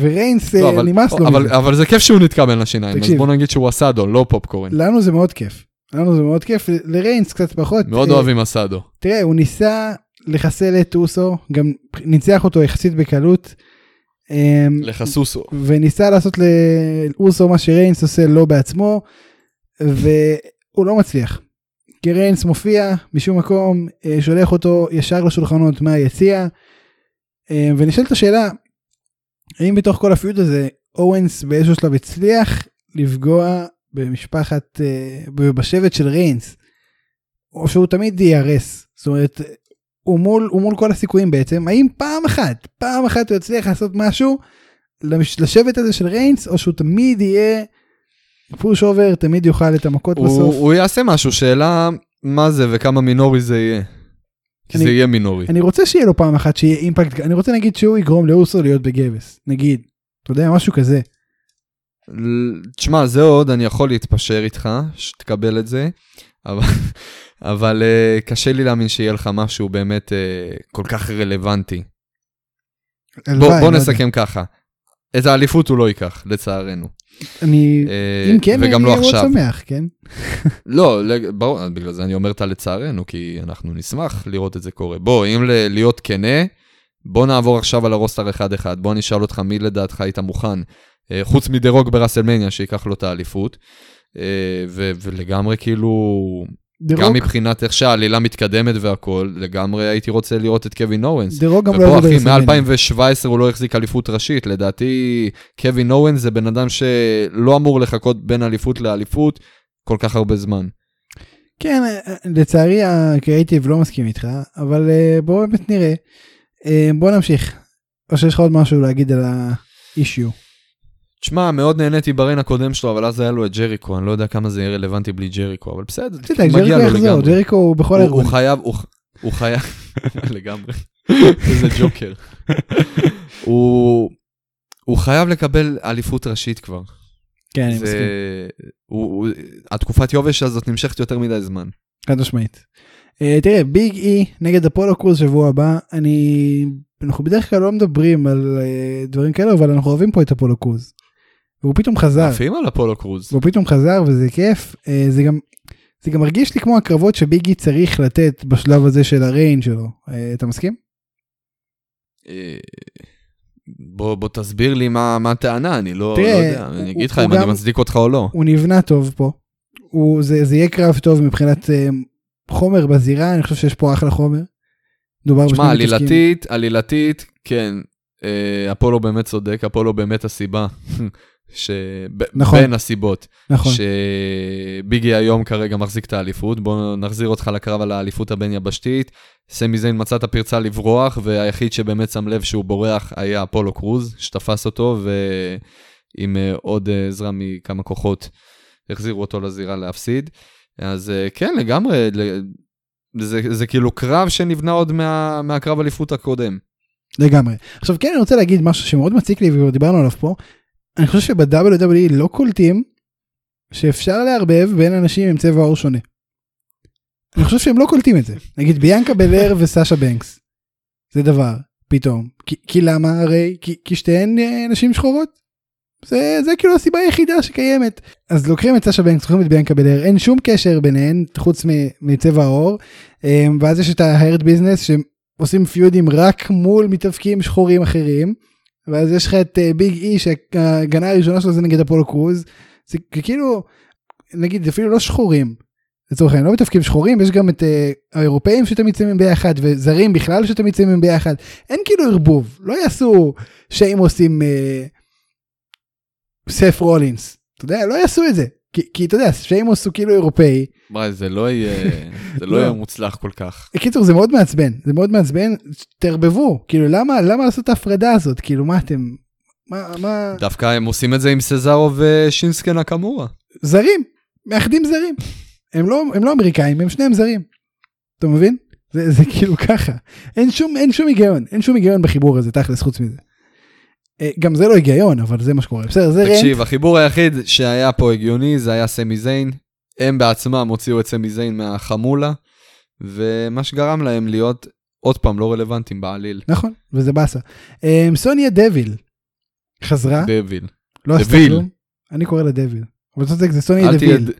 וריינס לא, אה, אבל- נמאס לו אבל- מזה. אבל זה כיף שהוא נתקע בין השיניים, אז תקשיב. בוא נגיד שהוא אסדו, לא פופקורן. לנו זה מאוד כיף. לנו זה מאוד כיף, לריינס קצת פחות. מאוד אה, אוהבים אסדו. תראה, הוא ניסה לחסל את אוסו, גם ניצח אותו יחסית בקלות. אה, לחסוסו. וניסה לעשות לאוסו מה שריינס עושה לו בעצמו, והוא לא מצליח. כי ריינס מופיע משום מקום, אה, שולח אותו ישר לשולחנות מהיציע, אה, ונשאלת השאלה, האם בתוך כל הפיוט הזה, אוונס באיזשהו שלב הצליח לפגוע במשפחת, אה, בשבט של ריינס, או שהוא תמיד ייהרס. זאת אומרת, הוא מול, הוא מול כל הסיכויים בעצם, האם פעם אחת, פעם אחת הוא יצליח לעשות משהו למש- לשבט הזה של ריינס, או שהוא תמיד יהיה pushover, תמיד יאכל את המכות הוא בסוף. הוא יעשה משהו, שאלה מה זה וכמה מינורי זה יהיה. כי אני- זה יהיה מינורי. אני רוצה שיהיה לו פעם אחת שיהיה impact, אני רוצה נגיד שהוא יגרום לאוסו להיות בגבס, נגיד. אתה יודע, משהו כזה. תשמע, זה עוד, אני יכול להתפשר איתך, שתקבל את זה, אבל, אבל uh, קשה לי להאמין שיהיה לך משהו באמת uh, כל כך רלוונטי. בוא, בוא לא. נסכם ככה. את האליפות הוא לא ייקח, לצערנו. אני, אה, אם כן, אני לא מאוד. שמח, כן? לא, ברור, בגלל זה אני אומר את הלצערנו, כי אנחנו נשמח לראות את זה קורה. בוא, אם ל- להיות כנה, בוא נעבור עכשיו על ה roster אחד-אחד. בוא אני אשאל אותך מי לדעתך היית מוכן, חוץ מדה-רוק בראסלמניה, שייקח לו את האליפות. ו- ולגמרי כאילו, דה גם מבחינת איך שהעלילה מתקדמת והכל, לגמרי הייתי רוצה לראות את קווין אוונס. דה רוק גם לא יבוא אחי, ברסלמניה. מ-2017 הוא לא החזיק אליפות ראשית, לדעתי קווין אוונס זה בן אדם שלא אמור לחכות בין אליפות לאליפות כל כך הרבה זמן. כן, לצערי הקריאיטיב לא מסכים איתך, אבל אה, בואו באמת נראה. אה, בוא נמשיך. או שיש לך עוד משהו להגיד על האישיו. תשמע, מאוד נהניתי בריין הקודם שלו, אבל אז היה לו את ג'ריקו, אני לא יודע כמה זה יהיה רלוונטי בלי ג'ריקו, אבל בסדר, תדאג, מגיע ג'ריקו לו לגמרי. ג'ריקו הוא בכל הוא- הארגון. הוא חייב, הוא- חייב, לגמרי, איזה ג'וקר. הוא חייב לקבל אליפות ראשית כבר. כן, אני מסכים. התקופת יובש הזאת נמשכת יותר מדי זמן. חד משמעית. אה, תראה, ביג אי נגד אפולו קרוז שבוע הבא, אני... אנחנו בדרך כלל לא מדברים על אה, דברים כאלה, אבל אנחנו אוהבים פה את אפולו קרוז. והוא פתאום חזר. עפים על אפולו קרוז. והוא פתאום חזר וזה כיף. אה, זה גם... זה גם מרגיש לי כמו הקרבות שביגי צריך לתת בשלב הזה של הריין שלו. אה, אתה מסכים? אה, בוא, בוא תסביר לי מה, מה הטענה, אני לא, תראה, לא יודע, הוא- אני אגיד לך אם אני גם- מצדיק אותך או לא. הוא נבנה טוב פה. הוא, זה, זה יהיה קרב טוב מבחינת חומר בזירה, אני חושב שיש פה אחלה חומר. מדובר בשני שמע, מתעסקים. עלילתית, עלילתית, כן, אפולו באמת צודק, אפולו באמת הסיבה, שב- נכון. בין הסיבות, נכון. שביגי היום כרגע מחזיק את האליפות, בוא נחזיר אותך לקרב על האליפות הבין יבשתית, סמי זיין מצא את הפרצה לברוח, והיחיד שבאמת שם לב שהוא בורח היה אפולו קרוז, שתפס אותו, ועם אה, עוד אה, עזרה מכמה כוחות החזירו אותו לזירה להפסיד. אז אה, כן, לגמרי, זה, זה כאילו קרב שנבנה עוד מה, מהקרב אליפות הקודם. לגמרי. עכשיו כן אני רוצה להגיד משהו שמאוד מציק לי וכבר דיברנו עליו פה. אני חושב שב-WWE לא קולטים שאפשר לערבב בין אנשים עם צבע עור שונה. אני חושב שהם לא קולטים את זה. נגיד ביאנקה בלייר וסאשה בנקס. זה דבר, פתאום. כי, כי למה הרי? כי, כי שתיהן אה, נשים שחורות. זה, זה כאילו הסיבה היחידה שקיימת. אז לוקחים את סאשה בנקס, לוקחים את ביאנקה בלייר, אין שום קשר ביניהן חוץ מצבע העור. אה, ואז יש את ההרד ביזנס עושים feud ים רק מול מתאבקים שחורים אחרים. ואז יש לך את אה, ביג אי שההגנה הראשונה שלו זה נגד אפולו קרוז. זה כאילו, נגיד, זה אפילו לא שחורים. לצורך העניין, לא מתאבקים שחורים, יש גם את אה, האירופאים שתמיד שמים ביחד, וזרים בכלל שתמיד שמים ביחד. אין כאילו ערבוב, לא יעשו שיימוס עם אה, סף רולינס, אתה יודע, לא יעשו את זה. כי, כי אתה יודע, שיימוס הוא כאילו אירופאי. וואי, זה לא יהיה, זה לא לא. יהיה מוצלח כל כך. בקיצור, זה מאוד מעצבן, זה מאוד מעצבן, תערבבו, כאילו למה, למה לעשות את ההפרדה הזאת, כאילו מה אתם, מה, מה, דווקא הם עושים את זה עם סזארו ושינסקה נקמורה. זרים, מאחדים זרים. הם לא, הם לא אמריקאים, הם שניהם זרים. אתה מבין? זה, זה כאילו ככה. אין שום, אין שום היגיון, אין שום היגיון בחיבור הזה, תכלס, חוץ מזה. אה, גם זה לא היגיון, אבל זה מה שקורה. בסדר, זה רנט. תקשיב, החיבור היחיד שהיה פה הגיוני זה היה סמי זיין. הם בעצמם הוציאו את סמי זיין מהחמולה, ומה שגרם להם להיות עוד פעם לא רלוונטיים בעליל. נכון, וזה באסה. אה, סוניה דביל חזרה, דביל. לא עשתה דביל. כלום. אני קורא לה דביל. אבל צודק, זה סוניה דביל.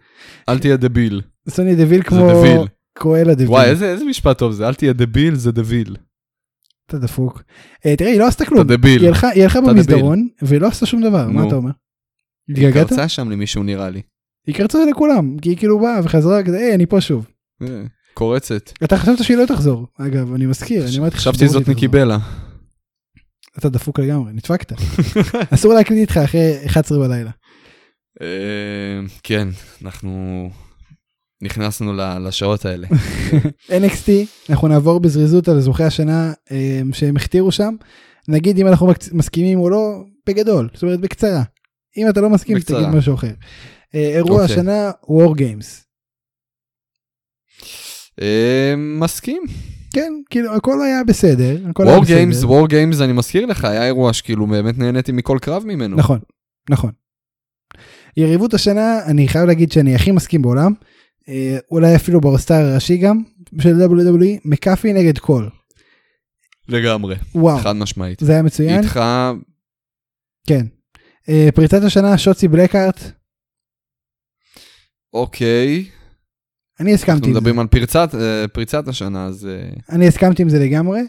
אל תהיה דביל. סוניה דביל זה כמו דביל. קואלה דביל. וואי, איזה משפט טוב זה, אל תהיה דביל, זה דביל. אתה דפוק. אה, תראה, היא לא עשתה כלום. אתה דביל. היא הלכה, היא הלכה אתה במסדרון, והיא לא עשתה שום דבר, מה. אתה אומר? היא? קרצה שם למישהו נראה לי. היא קרצה לכולם, כי היא כאילו באה וחזרה כזה, היי, אני פה שוב. אה, קורצת. אתה חשבת שהיא לא תחזור, אגב, אני מזכיר, אני אמרתי לך חשבתי זאת שהיא ניקי תחזור. בלה. אתה דפוק לגמרי, נדפקת. אסור להקליט איתך אחרי 11 בלילה. אה, כן, אנחנו נכנסנו לשעות האלה. NXT, אנחנו נעבור בזריזות על זוכי השנה אה, שהם הכתירו שם. נגיד אם אנחנו מסכימים או לא, בגדול, זאת אומרת בקצרה. אם אתה לא מסכים. תגיד משהו אחר. אה, אירוע אוקיי. השנה, War Games. אה, מסכים. כן, כאילו הכל היה בסדר. בסדר. גיימס, וור גיימס, אני מזכיר לך, היה אירוע שכאילו באמת נהניתי מכל קרב ממנו. נכון, נכון. יריבות השנה, אני חייב להגיד שאני הכי מסכים בעולם. אה, אולי אפילו ב roster הראשי גם, של WWE, מקאפי נגד קול. לגמרי, וואו, חד משמעית. זה היה מצוין. איתך, כן. אה, פריצת השנה, שוצי בלקארט, אוקיי, אני הסכמתי אנחנו עם זה. מדברים על פריצת, אה, פריצת השנה, אז אה, אני הסכמתי עם זה לגמרי.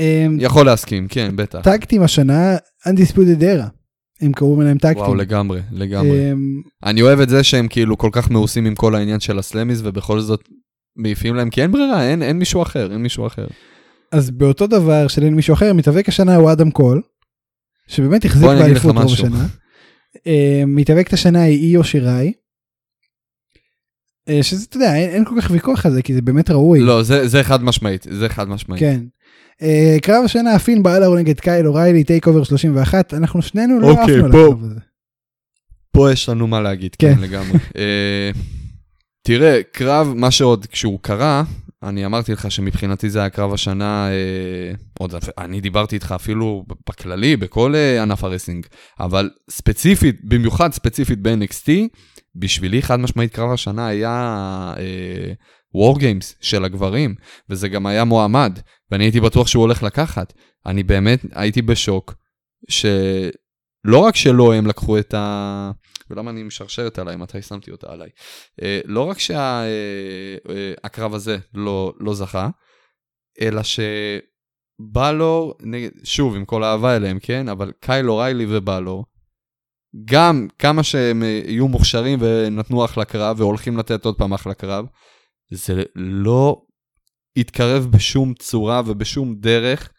אה, יכול להסכים, כן, בטח. טאגטים השנה, Undisputed Era. הם קראו להם טאגטים. וואו, לגמרי, לגמרי. אה, אני אוהב את זה שהם כאילו כל כך מעושים עם כל העניין של הסלמיס, ובכל זאת מעיפים להם, כי אין ברירה, אין, אין מישהו אחר, אין מישהו אחר. אז באותו דבר של אין מישהו אחר, מתאבק השנה הוא אדם קול, שבאמת החזיק באליפות רוב. השנה. אה, מתאבקת השנה היא איו שיראי. אה, שזה, אתה יודע, אין, אין כל כך ויכוח על זה, כי זה באמת ראוי. לא, זה, זה חד משמעית, זה חד משמעית. כן. אה, קרב השנה, פין באלר נגד קייל אוריילי, TakeOver 31, אנחנו שנינו לא אוקיי, עפנו על. הקרב הזה. פה יש לנו מה להגיד, כן. כן, לגמרי. אה, תראה, קרב, מה שעוד, כשהוא קרה, אני אמרתי לך שמבחינתי זה היה קרב השנה, אה, עוד, אני דיברתי איתך אפילו בכללי, בכל אה, ענף הרסינג, אבל ספציפית, במיוחד ספציפית ב-NXT, בשבילי חד משמעית קרב השנה היה אה, Games של הגברים, וזה גם היה מועמד, ואני הייתי בטוח שהוא הולך לקחת. אני באמת הייתי בשוק, שלא רק שלא הם לקחו את ה... ולמה אני משרשרת עליי, מתי שמתי אותה עליי? אה, לא רק שהקרב הזה לא, לא זכה, אלא שבלור, שוב, עם כל האהבה אליהם, כן? אבל קייל אוריילי ובלור, גם כמה שהם אה, יהיו מוכשרים ונתנו אחלה קרב והולכים לתת עוד פעם אחלה קרב, זה לא התקרב בשום צורה ובשום דרך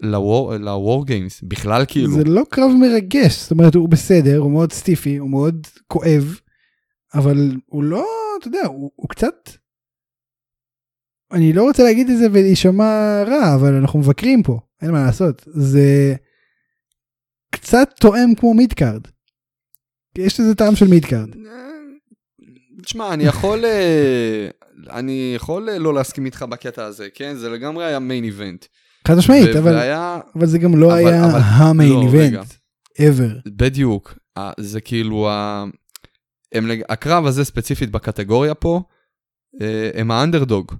ל-War, ל-War Games, בכלל כאילו. זה לא קרב מרגש, זאת אומרת הוא בסדר, הוא מאוד סטיפי, הוא מאוד כואב, אבל הוא לא, אתה יודע, הוא, הוא קצת... אני לא רוצה להגיד את זה ולהישמע רע, אבל אנחנו מבקרים פה, אין מה לעשות. זה קצת תואם כמו מידקארד. יש לזה טעם של מידקארד. תשמע, אני יכול, אה, אני יכול אה, לא להסכים איתך בקטע הזה, כן? זה לגמרי היה מיין איבנט. חד משמעית, אבל, והיה, אבל זה גם לא אבל- היה אבל- המיין לא, רגע. איבנט, ever. בדיוק, אה, זה כאילו, ה- הם, הקרב הזה ספציפית בקטגוריה פה, הם האנדרדוג.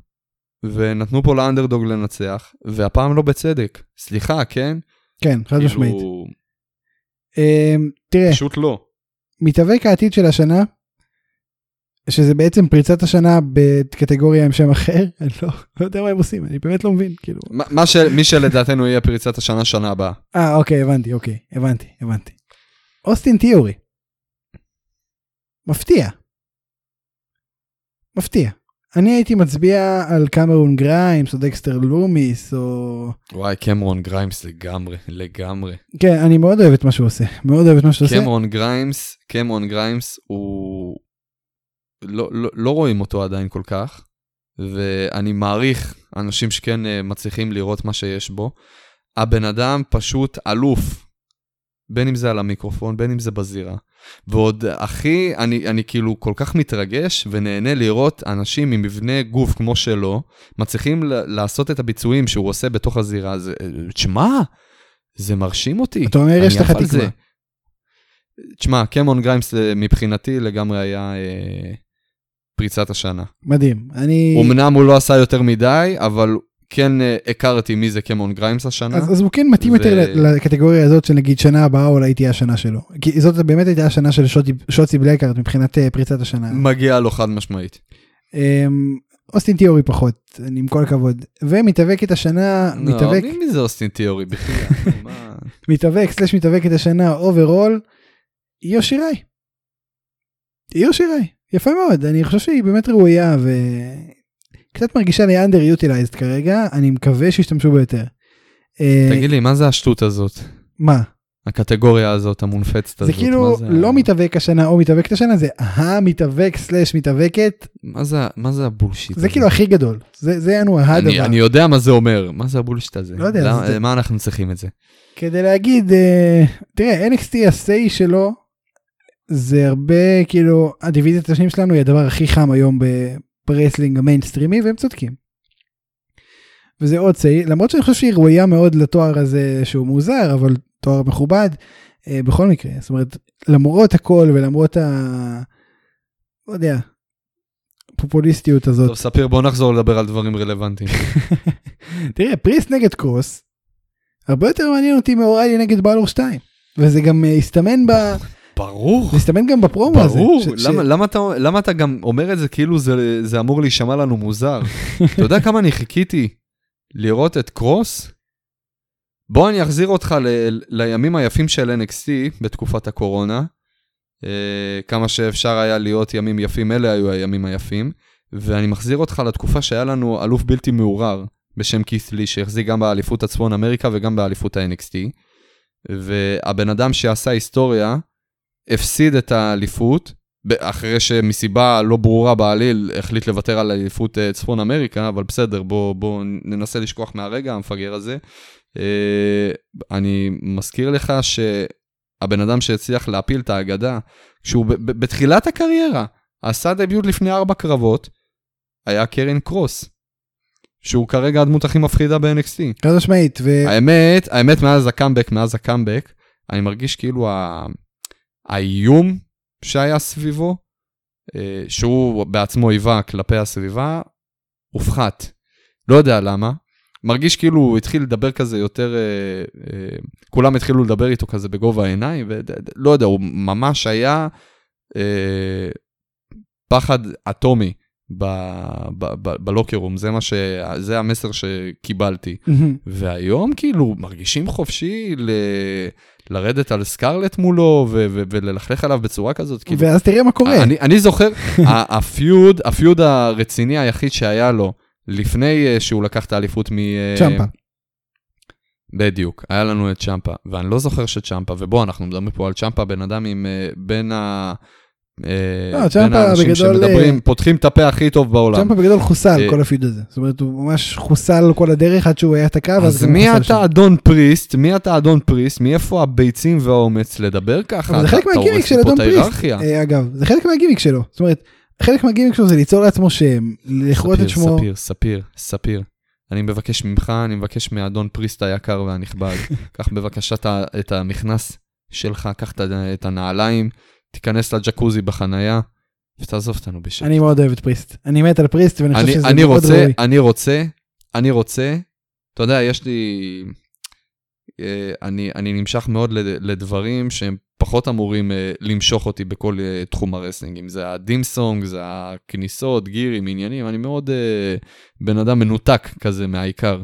ונתנו פה לאנדרדוג לנצח, והפעם לא בצדק. סליחה, כן? כן, חד משמעית. כאילו, תראה, פשוט לא. מתאבק העתיד של השנה, שזה בעצם פריצת השנה בקטגוריה עם שם אחר, אני לא, לא יודע מה הם עושים, אני באמת לא מבין, כאילו. מה- מה ש... מי שלדעתנו יהיה פריצת השנה שנה הבאה. אה, אוקיי, הבנתי, אוקיי, הבנתי, הבנתי. אוסטין תיאורי. מפתיע. מפתיע. אני הייתי מצביע על קמרון גריימס או דקסטר לומיס או... וואי, קמרון גריימס לגמרי, לגמרי. כן, אני מאוד אוהב את מה שהוא עושה. מאוד אוהב את מה שהוא עושה. קמרון גריימס, קמרון גריימס הוא... לא, לא, לא רואים אותו עדיין כל כך, ואני מעריך אנשים שכן אה, מצליחים לראות מה שיש בו. הבן אדם פשוט אלוף, בין אם זה על המיקרופון, בין אם זה בזירה. ועוד הכי, אני, אני כאילו כל כך מתרגש ונהנה לראות אנשים עם מבנה גוף כמו שלו, מצליחים לעשות את הביצועים שהוא עושה בתוך הזירה. זה, תשמע, זה מרשים אותי. אתה אומר, יש לך תקווה. תשמע, קמרון גריימס אה, מבחינתי לגמרי היה אה, פריצת השנה. מדהים. אני... אמנם הוא לא עשה יותר מדי, אבל כן אה, הכרתי מי זה קמרון גריימס השנה. אז, אז הוא כן מתאים ו- יותר לקטגוריה הזאת של נגיד שנה הבאה אולי תהיה השנה שלו. כי זאת באמת הייתה השנה של שוטי, שוטסי בלקארט מבחינת אה, פריצת השנה. מגיע לו חד משמעית. אמ, אוסטין תיאורי פחות, אני עם כל הכבוד. ומתאבקת השנה, מתאבק, לא, מי מי זה אוסטין תיאורי בכלל? מתאבק סלש מתאבקת השנה overall, איו שיראי. יפה מאוד, אני חושב שהיא באמת ראויה וקצת מרגישה לי under utilized כרגע, אני מקווה שישתמשו בה יותר. אה, תגיד לי, מה זה השטות הזאת? מה? הקטגוריה הזאת, המומצאת הזאת? זה כאילו זה ה- לא מתאבק השנה או מתאבקת השנה, זה המתאבק סלש מתאבקת, מה זה- מה זה ה bullshit? זה? כאילו הכי גדול, זה זה אני הדבר. אני יודע מה זה אומר, מה זה ה bullshit הזה? לא יודע, למה- זה- מה אנחנו צריכים את זה? כדי להגיד, אה, תראה, NXT ה-say שלו, זה הרבה, כאילו, הדיוויזיית הנשים שלנו היא הדבר הכי חם היום ב- wrestling המיינסטרימי, והם צודקים. וזה עוד say, למרות שאני חושב שהיא ראויה מאוד לתואר הזה שהוא מוזר, אבל תואר מכובד, אה, בכל מקרה, זאת אומרת, למרות הכל ולמרות ה... לא יודע, פופוליסטיות הזאת. טוב, ספיר, בוא נחזור לדבר על דברים רלוונטיים. תראה, פריסט נגד קרוס, הרבה יותר מעניין אותי מאוריילי נגד בלור 2. וזה גם אה, הסתמן ב... ברור. זה הסתמן גם בפרומו הזה. ברור, ש- ש- למה, למה, אתה, למה אתה גם אומר את זה כאילו זה, זה אמור להישמע לנו מוזר? אתה יודע כמה אני חיכיתי לראות את קרוס? בוא אני אחזיר אותך ל, לימים היפים של NXT בתקופת הקורונה. אה, כמה שאפשר היה להיות ימים יפים, אלה היו הימים היפים. ואני מחזיר אותך לתקופה שהיה לנו אלוף בלתי מעורר בשם כית' לי, שהחזיק גם באליפות הצפון אמריקה וגם באליפות ה-NXT. והבן אדם שעשה היסטוריה, הפסיד את האליפות, אחרי שמסיבה לא ברורה בעליל החליט לוותר על אליפות אה, צפון אמריקה, אבל בסדר, בוא, בוא ננסה לשכוח מהרגע המפגר הזה. אה, אני מזכיר לך שהבן אדם שהצליח להפיל את האגדה, כשהוא בתחילת הקריירה עשה דביוט לפני ארבע קרבות, היה קרן קרוס, שהוא כרגע הדמות הכי מפחידה ב-NXT. חד משמעית, ו... האמת, האמת מאז הקאמבק, מאז הקאמבק, אני מרגיש כאילו ה... האיום שהיה סביבו, אה, שהוא בעצמו היווה כלפי הסביבה, הופחת. לא יודע למה. מרגיש כאילו הוא התחיל לדבר כזה יותר, אה, אה, כולם התחילו לדבר איתו כזה בגובה העיניים, ולא יודע, הוא ממש היה פחד אטומי ב, ב, ב, בלוקר רום, זה, מה ש, זה המסר שקיבלתי. והיום כאילו מרגישים חופשי ל... לרדת על סקרלט מולו ו- ו- וללכלך עליו בצורה כזאת. כאילו, ואז תראה מה קורה. אני, אני זוכר, הפיוד, הפיוד הרציני היחיד שהיה לו לפני אה, שהוא לקח את האליפות מ... אה, צ'מפה. בדיוק, היה לנו את צ'מפה, ואני לא זוכר שצ'מפה, ובוא, אנחנו מדברים פה על צ'מפה, בן אדם עם אה, בין ה... לא, בין האנשים בגדול, שמדברים, אה, פותחים את הפה הכי טוב בעולם. צ'מפה בגדול חוסל כל הפיוד הזה. זאת אומרת, הוא ממש חוסל כל הדרך עד שהוא היה תקע, אז מי. אתה אדון פריסט? מי אתה אדון פריסט? מאיפה הביצים והאומץ לדבר ככה? זה חלק מהגימיק של אדון פריסט. אגב, זה חלק מהגימיק שלו. זאת אומרת, חלק מהגימיק שלו זה ליצור לעצמו שם, להכריז את שמו. ספיר, ספיר, ספיר. אני מבקש ממך, אני מבקש מאדון פריסט היקר והנכבד, קח בבקשה את המכנס שלך, קח את הנעליים, תיכנס לג'קוזי בחנייה, ותעזוב אותנו בשקט. אני מאוד אוהב את פריסט. אני מת על פריסט ואני חושב שזה מאוד רוצה, ראוי. אני רוצה, אני רוצה, אתה יודע, יש לי, אה, אני, אני נמשך מאוד לד- לדברים שהם פחות אמורים אה, למשוך אותי בכל אה, תחום ה wrestling, אם זה ה theme song, זה הכניסות, gear ים, עניינים, אני מאוד בן אדם מנותק כזה מהעיקר.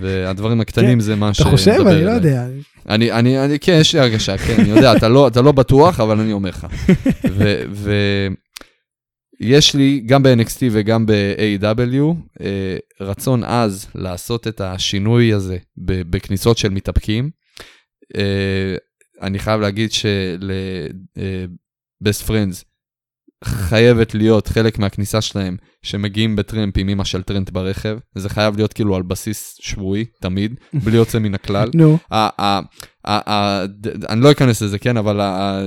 והדברים הקטנים זה מה אתה שמדבר חושב? אני לא. יודע. אני, אני, אני, כן, יש לי הרגשה, כן, אני יודע, אתה לא, אתה לא בטוח, אבל אני אומר לך. ו, ו, יש לי, גם ב-NXT וגם ב-AW, אה, רצון עז לעשות את השינוי הזה בכניסות של מתאפקים. אה, אני חייב להגיד של-Best Friends חייבת להיות חלק מהכניסה שלהם שמגיעים בטרמפ עם אמא של טרנט ברכב. זה חייב להיות כאילו על בסיס שבועי, תמיד, בלי יוצא מן הכלל. נו, אני לא אכנס לזה, כן, אבל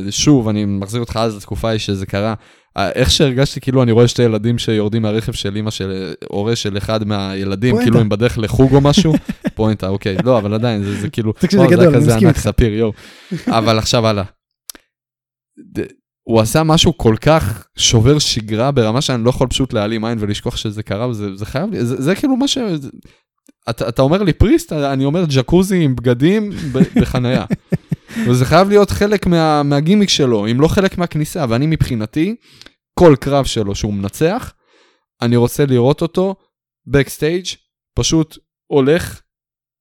שוב, אני מחזיר אותך אז לתקופה ההיא שזה קרה. איך שהרגשתי, כאילו אני רואה שתי ילדים שיורדים מהרכב של אמא של הורה של אחד מהילדים. כאילו הם בדרך לחוג או משהו. פואנטה, אוקיי, לא, אבל עדיין, זה, כאילו, זה כזה ענק. ספיר, יואו. אבל עכשיו הלאה. הוא עשה משהו כל כך שובר שגרה ברמה שאני לא יכול פשוט להעלים עין ולשכוח שזה קרה, וזה זה חייב, לי- זה, זה כאילו מה ש... זה- אתה, אתה אומר לי פריסט, אני אומר ג'קוזי עם בגדים בחנייה. וזה חייב להיות חלק מה, מהגימיק שלו, אם לא חלק מהכניסה, ואני מבחינתי, כל קרב שלו שהוא מנצח, אני רוצה לראות אותו בקסטייג', פשוט הולך,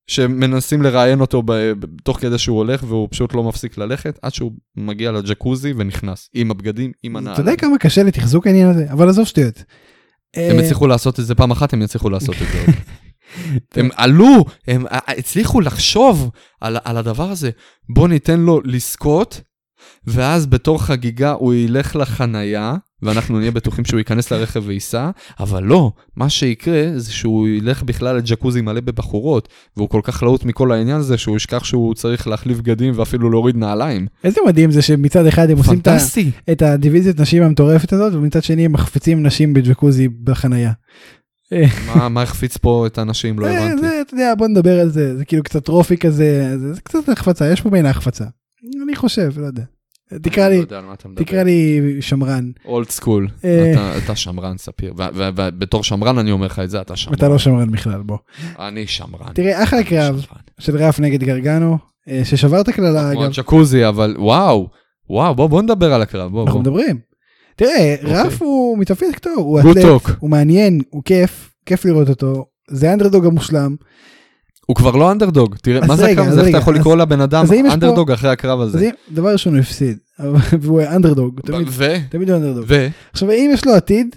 שמנסים לראיין אותו ב, תוך כדי שהוא הולך, והוא פשוט לא מפסיק ללכת, עד שהוא מגיע לג'קוזי ונכנס, עם הבגדים, עם אתה יודע. כמה קשה לתחזוק העניין הזה? אבל עזוב שטויות. הם אה, הצליחו לעשות את זה פעם אחת, הם יצליחו לעשות את זה. הם עלו, הם הצליחו לחשוב על, על הדבר הזה. בוא ניתן לו לזכות, ואז בתור חגיגה הוא ילך לחנייה, ואנחנו נהיה בטוחים שהוא ייכנס לרכב וייסע, אבל לא, מה שיקרה זה שהוא ילך בכלל לג'קוזי מלא בבחורות, והוא כל כך להוט מכל העניין הזה, שהוא ישכח שהוא צריך להחליף בגדים ואפילו להוריד נעליים. איזה מדהים זה שמצד אחד הם עושים פנטסטי. את הדיוויזיית נשים המטורפת הזאת, ומצד שני הם מחפיצים נשים בג'קוזי בחנייה. מה מה החפיץ פה את האנשים? לא אה, הבנתי. זה, אתה יודע, בוא נדבר על זה, זה כאילו קצת טרופי כזה, זה, זה קצת החפצה, יש פה בין ההחפצה. אני חושב, לא יודע. תקרא לי, לא. תקרא לי שמרן. אולד סקול, אה. אתה שמרן ספיר, ובתור שמרן אני אומר לך את זה, אתה שמרן. אתה לא שמרן בכלל, בוא. אני שמרן. תראה, אחלה קרב. של רף נגד גרגנו, אה, ששבר את הקללה כמו אגב, הג'קוזי, אבל וואו, וואו, בוא נדבר על הקרב, בוא אנחנו. מדברים. תראה, אוקיי. רף הוא מתאפיין טוב, הוא אתלט. הוא מעניין, הוא כיף, כיף לראות אותו, זה האנדרדוג המושלם. הוא כבר לא אנדרדוג, תראה, מה זה הקרב הזה, איך אתה יכול לקרוא לבן אדם אנדרדוג אחרי הקרב הזה? אם, דבר ראשון הוא הפסיד, והוא אנדרדוג, תמיד- הוא אנדרדוג. עכשיו האם יש לו עתיד,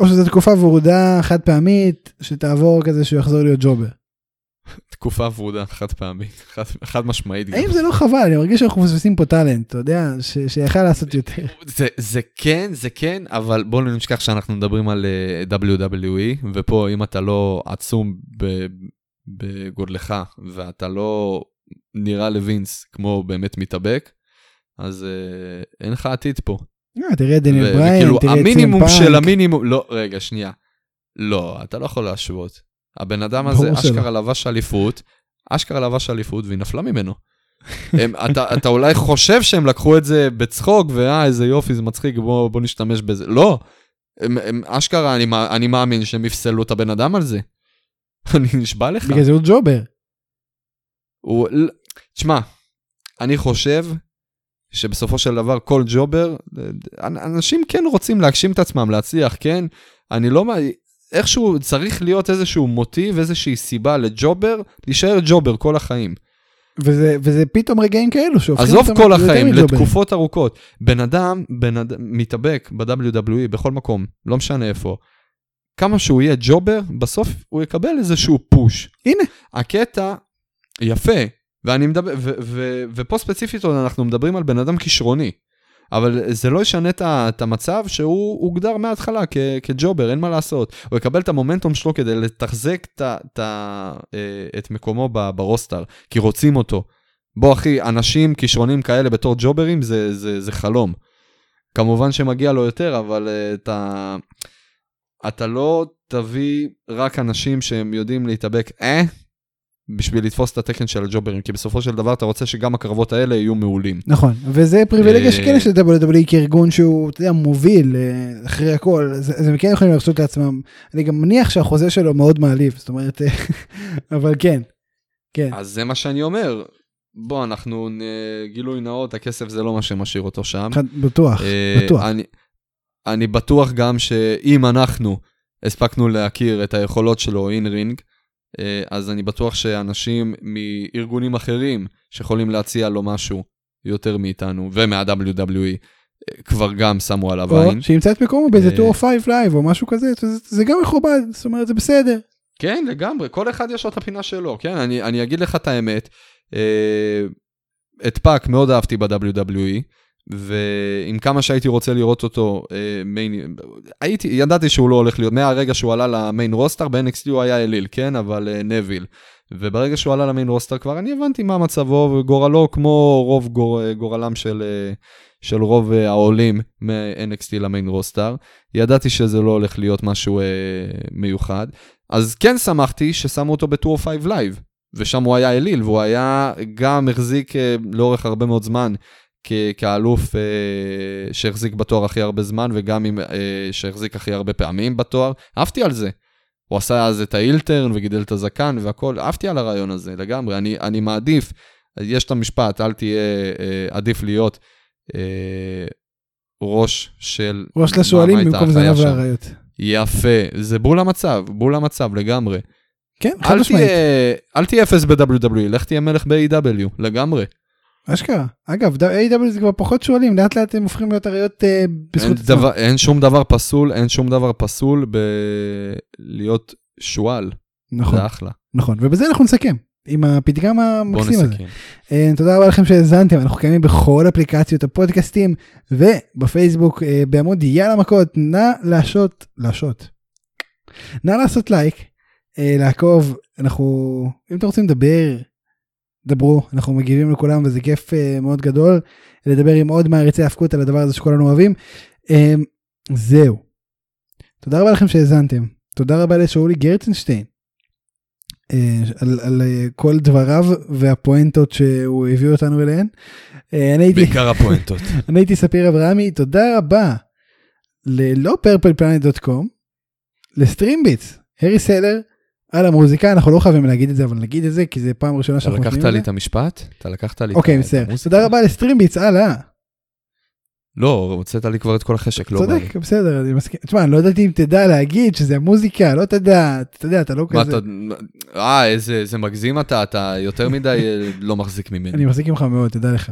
או שזו תקופה ורודה חד פעמית, שתעבור כזה שהוא יחזור להיות ג'ובר. תקופה ורודה, חד פעמית, חד- חד משמעית. האם זה לא חבל, אני מרגיש שאנחנו מפספסים פה טאלנט, אתה יודע, שיכל לעשות יותר. זה, זה כן, זה כן, אבל בואו לא נשכח שאנחנו מדברים על uh, WWE, ופה אם אתה לא עצום בגודלך, ואתה לא נראה לווינס כמו באמת מתאבק, אז uh, אין לך עתיד פה. אה, תראה דניאל בריין, תראה את המינימום סים של. המינימום, לא, רגע, שנייה. לא, אתה לא יכול להשוות. הבן אדם הזה. אשכרה לבש אליפות, אשכרה לבש אליפות והיא נפלה ממנו. הם, אתה, אתה אולי חושב שהם לקחו את זה בצחוק, ואה, איזה יופי, זה מצחיק, בוא, בוא נשתמש בזה. לא, הם, הם אשכרה, אני, אני מאמין שהם יפסלו את הבן אדם על זה. אני נשבע לך. בגלל זה הוא ג'ובר. הוא, תשמע, אני חושב שבסופו של דבר כל ג'ובר, אנ- אנשים כן רוצים להגשים את עצמם, להצליח, כן? אני לא... איכשהו צריך להיות איזשהו מוטיב, איזושהי סיבה לג'ובר, להישאר ג'ובר כל החיים. וזה, וזה פתאום רגעים כאלו שהופכים עזוב כל החיים. לתקופות ארוכות. בן אדם, בן אדם, מתאבק ב-WWE, בכל מקום, לא משנה איפה. כמה שהוא יהיה ג'ובר, בסוף הוא יקבל איזשהו פוש. הנה. הקטע, יפה, ואני מדבר, ו- ו- ופה ספציפית עוד אנחנו מדברים על בן אדם כישרוני. אבל זה לא ישנה את ה- את המצב שהוא הוגדר מההתחלה כ- כג'ובר, אין מה לעשות. הוא יקבל את המומנטום שלו כדי לתחזק את, ה- את, ה- אה, את מקומו ב- ברוסטר, כי רוצים אותו. בוא אחי, אנשים כישרונים כאלה בתור ג'וברים זה, זה, זה חלום. כמובן שמגיע לו יותר, אבל אה, אתה, אתה לא תביא רק אנשים שהם יודעים להתאבק, אה? בשביל לתפוס את התקן של הג'וברים, כי בסופו של דבר אתה רוצה שגם הקרבות האלה יהיו מעולים. נכון, וזה פריבילגיה אה, שכן יש ל-WWE כארגון שהוא, אתה יודע, מוביל אה, אחרי הכל, אז הם כן יכולים להרשות לעצמם. אני גם מניח שהחוזה שלו מאוד מעליב, זאת אומרת, אה, אבל כן, כן. אז זה מה שאני אומר. בוא, אנחנו, גילוי נאות, הכסף זה לא מה שמשאיר אותו שם. בטוח, בטוח. אני, בטוח גם שאם אנחנו הספקנו להכיר את היכולות שלו in ring, אה, אז אני בטוח שאנשים מארגונים אחרים שיכולים להציע לו משהו יותר מאיתנו ומה-WWE, כבר גם שמו עליו או עין. שימצא את מקומו באיזה אה. טור 5 Live או משהו כזה, זה- זה גם מכובד, זאת אומרת זה בסדר. כן, לגמרי, כל אחד יש לו את הפינה שלו, כן, אני, אני אגיד לך את האמת, אה, את PAC מאוד אהבתי ב-WWE, ועם כמה שהייתי רוצה לראות אותו, אה, main, הייתי, ידעתי שהוא לא הולך להיות, מהרגע שהוא עלה ל main roster, ב-NXT הוא היה אליל, כן, אבל אה, נוויל. וברגע שהוא עלה ל main roster כבר אני הבנתי מה מצבו וגורלו כמו רוב גור, אה, גורלם של, אה, של רוב אה, העולים מ-NXT ל main roster. ידעתי שזה לא הולך להיות משהו אה, מיוחד. אז כן שמחתי ששמו אותו ב 205 Live, ושם הוא היה אליל, והוא היה גם החזיק אה, לאורך הרבה מאוד זמן כאלוף אה, שהחזיק בתואר הכי הרבה זמן, וגם עם, אה, שהחזיק הכי הרבה פעמים בתואר. אהבתי על זה. הוא עשה אז את ה heel turn וגידל את הזקן והכל, אהבתי על הרעיון הזה לגמרי. אני, אני מעדיף, יש את המשפט, אל תהיה, אה, עדיף להיות אה, ראש של... ראש לשועלים במקום זנב. לאריות. יפה, זה בול המצב, בול המצב לגמרי. כן, חד משמעית. אל תהיה אפס ב-WWE, לך תהיה מלך ב-AW, לגמרי. אשכרה. אגב, A.W. זה כבר פחות שועלים, לאט לאט הם הופכים להיות אריות אה, בזכות עצמם. אין שום דבר פסול, אין שום דבר פסול בלהיות שועל, נכון, זה אחלה. נכון. ובזה אנחנו נסכם. עם הפתגם המקסים הזה. אה, תודה רבה לכם שהאזנתם, אנחנו קיימים בכל אפליקציות הפודקאסטים ובפייסבוק אה, בעמוד יאללה מכות, נא להשות, להשות. נא לעשות לייק, אה, לעקוב, אנחנו, אם אתם רוצים לדבר, דברו, אנחנו מגיבים לכולם וזה כיף אה, מאוד גדול לדבר עם עוד מעריצי ההפקות על הדבר הזה שכולנו אוהבים. אה, זהו. תודה רבה לכם שהאזנתם, תודה רבה לשאולי גרצנשטיין. אה, על, על אה, כל דבריו והפואנטות שהוא הביא אותנו אליהן. אה, אני הייתי, בעיקר הפואנטות. אני הייתי ספיר אברהמי, תודה רבה ללא פרפלפלנט.קום, לסטרימביטס, הרי סלר, על המוזיקה, אנחנו לא חייבים להגיד את זה, אבל נגיד את זה, כי זה פעם ראשונה אתה שאנחנו לקחת נותנים לי את את זה. המשפט? אתה לקחת לי את אוקיי, ה- את בסדר. המוזיקה? תודה רבה לסטרימביטס, הלאה. לא, הוצאת לי כבר את כל החשק, לא בא לי. צודק, בסדר, אני מסכים. תשמע, אני לא ידעתי אם תדע להגיד שזה המוזיקה, לא תדע, אתה יודע, אתה לא מה כזה. אתה... אה, איזה איזה מגזים אתה, אתה יותר מדי אה, לא מחזיק ממני. אני מחזיק ממך מאוד, תדע לך.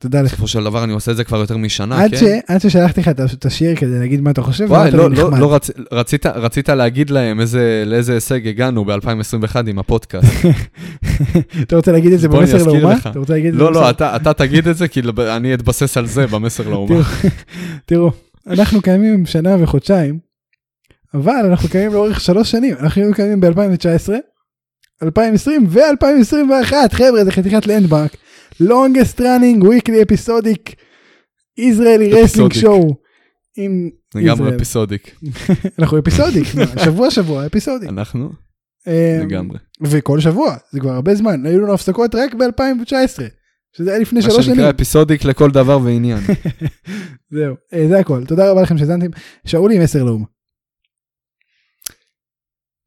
תודה לך. בסופו של דבר אני עושה את זה כבר יותר משנה, עד כן? ש- עד ששלחתי לך את השיר כדי להגיד מה אתה חושב, וואי, לא, לא, נחמד. לא רצ... רצית, רצית להגיד להם איזה, לאיזה הישג הגענו ב-2021 עם הפודקאסט. אתה רוצה להגיד את זה במסר לאומה? אתה רוצה להגיד את זה לא, לא, במסר- אתה, אתה תגיד את זה, כי אני אתבסס על זה במסר לאומה. תראו, תראו, אנחנו קיימים שנה וחודשיים, אבל אנחנו קיימים לאורך שלוש שנים, אנחנו קיימים ב-2019, 2020 ו-2021, חבר'ה, זה חתיכת לנדמרק, longest running weekly episodic Israeli Episodic. show. עם לגמרי. אפיסודיק. אנחנו אפיסודיק, מה, שבוע שבוע אפיסודיק. אנחנו? אה, לגמרי. וכל שבוע, זה כבר הרבה זמן, היו לנו הפסקות רק ב-2019, שזה היה לפני מה שלוש שנים. שנקרא אפיסודיק לכל דבר ועניין. זהו, אה, זה הכל, תודה רבה לכם שהאזנתם, שאולי מסר לאומה.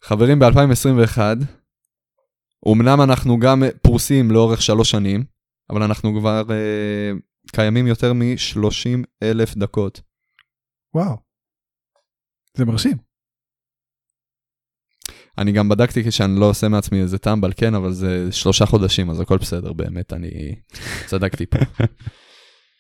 חברים, ב-2021, אמנם אנחנו גם פרוסים לאורך שלוש שנים, אבל אנחנו כבר אה, קיימים יותר מ-30 אלף דקות. וואו. זה מרשים. אני גם בדקתי שאני לא עושה מעצמי איזה טמבל, כן, אבל זה שלושה חודשים, אז הכל בסדר, באמת, אני צדקתי פה.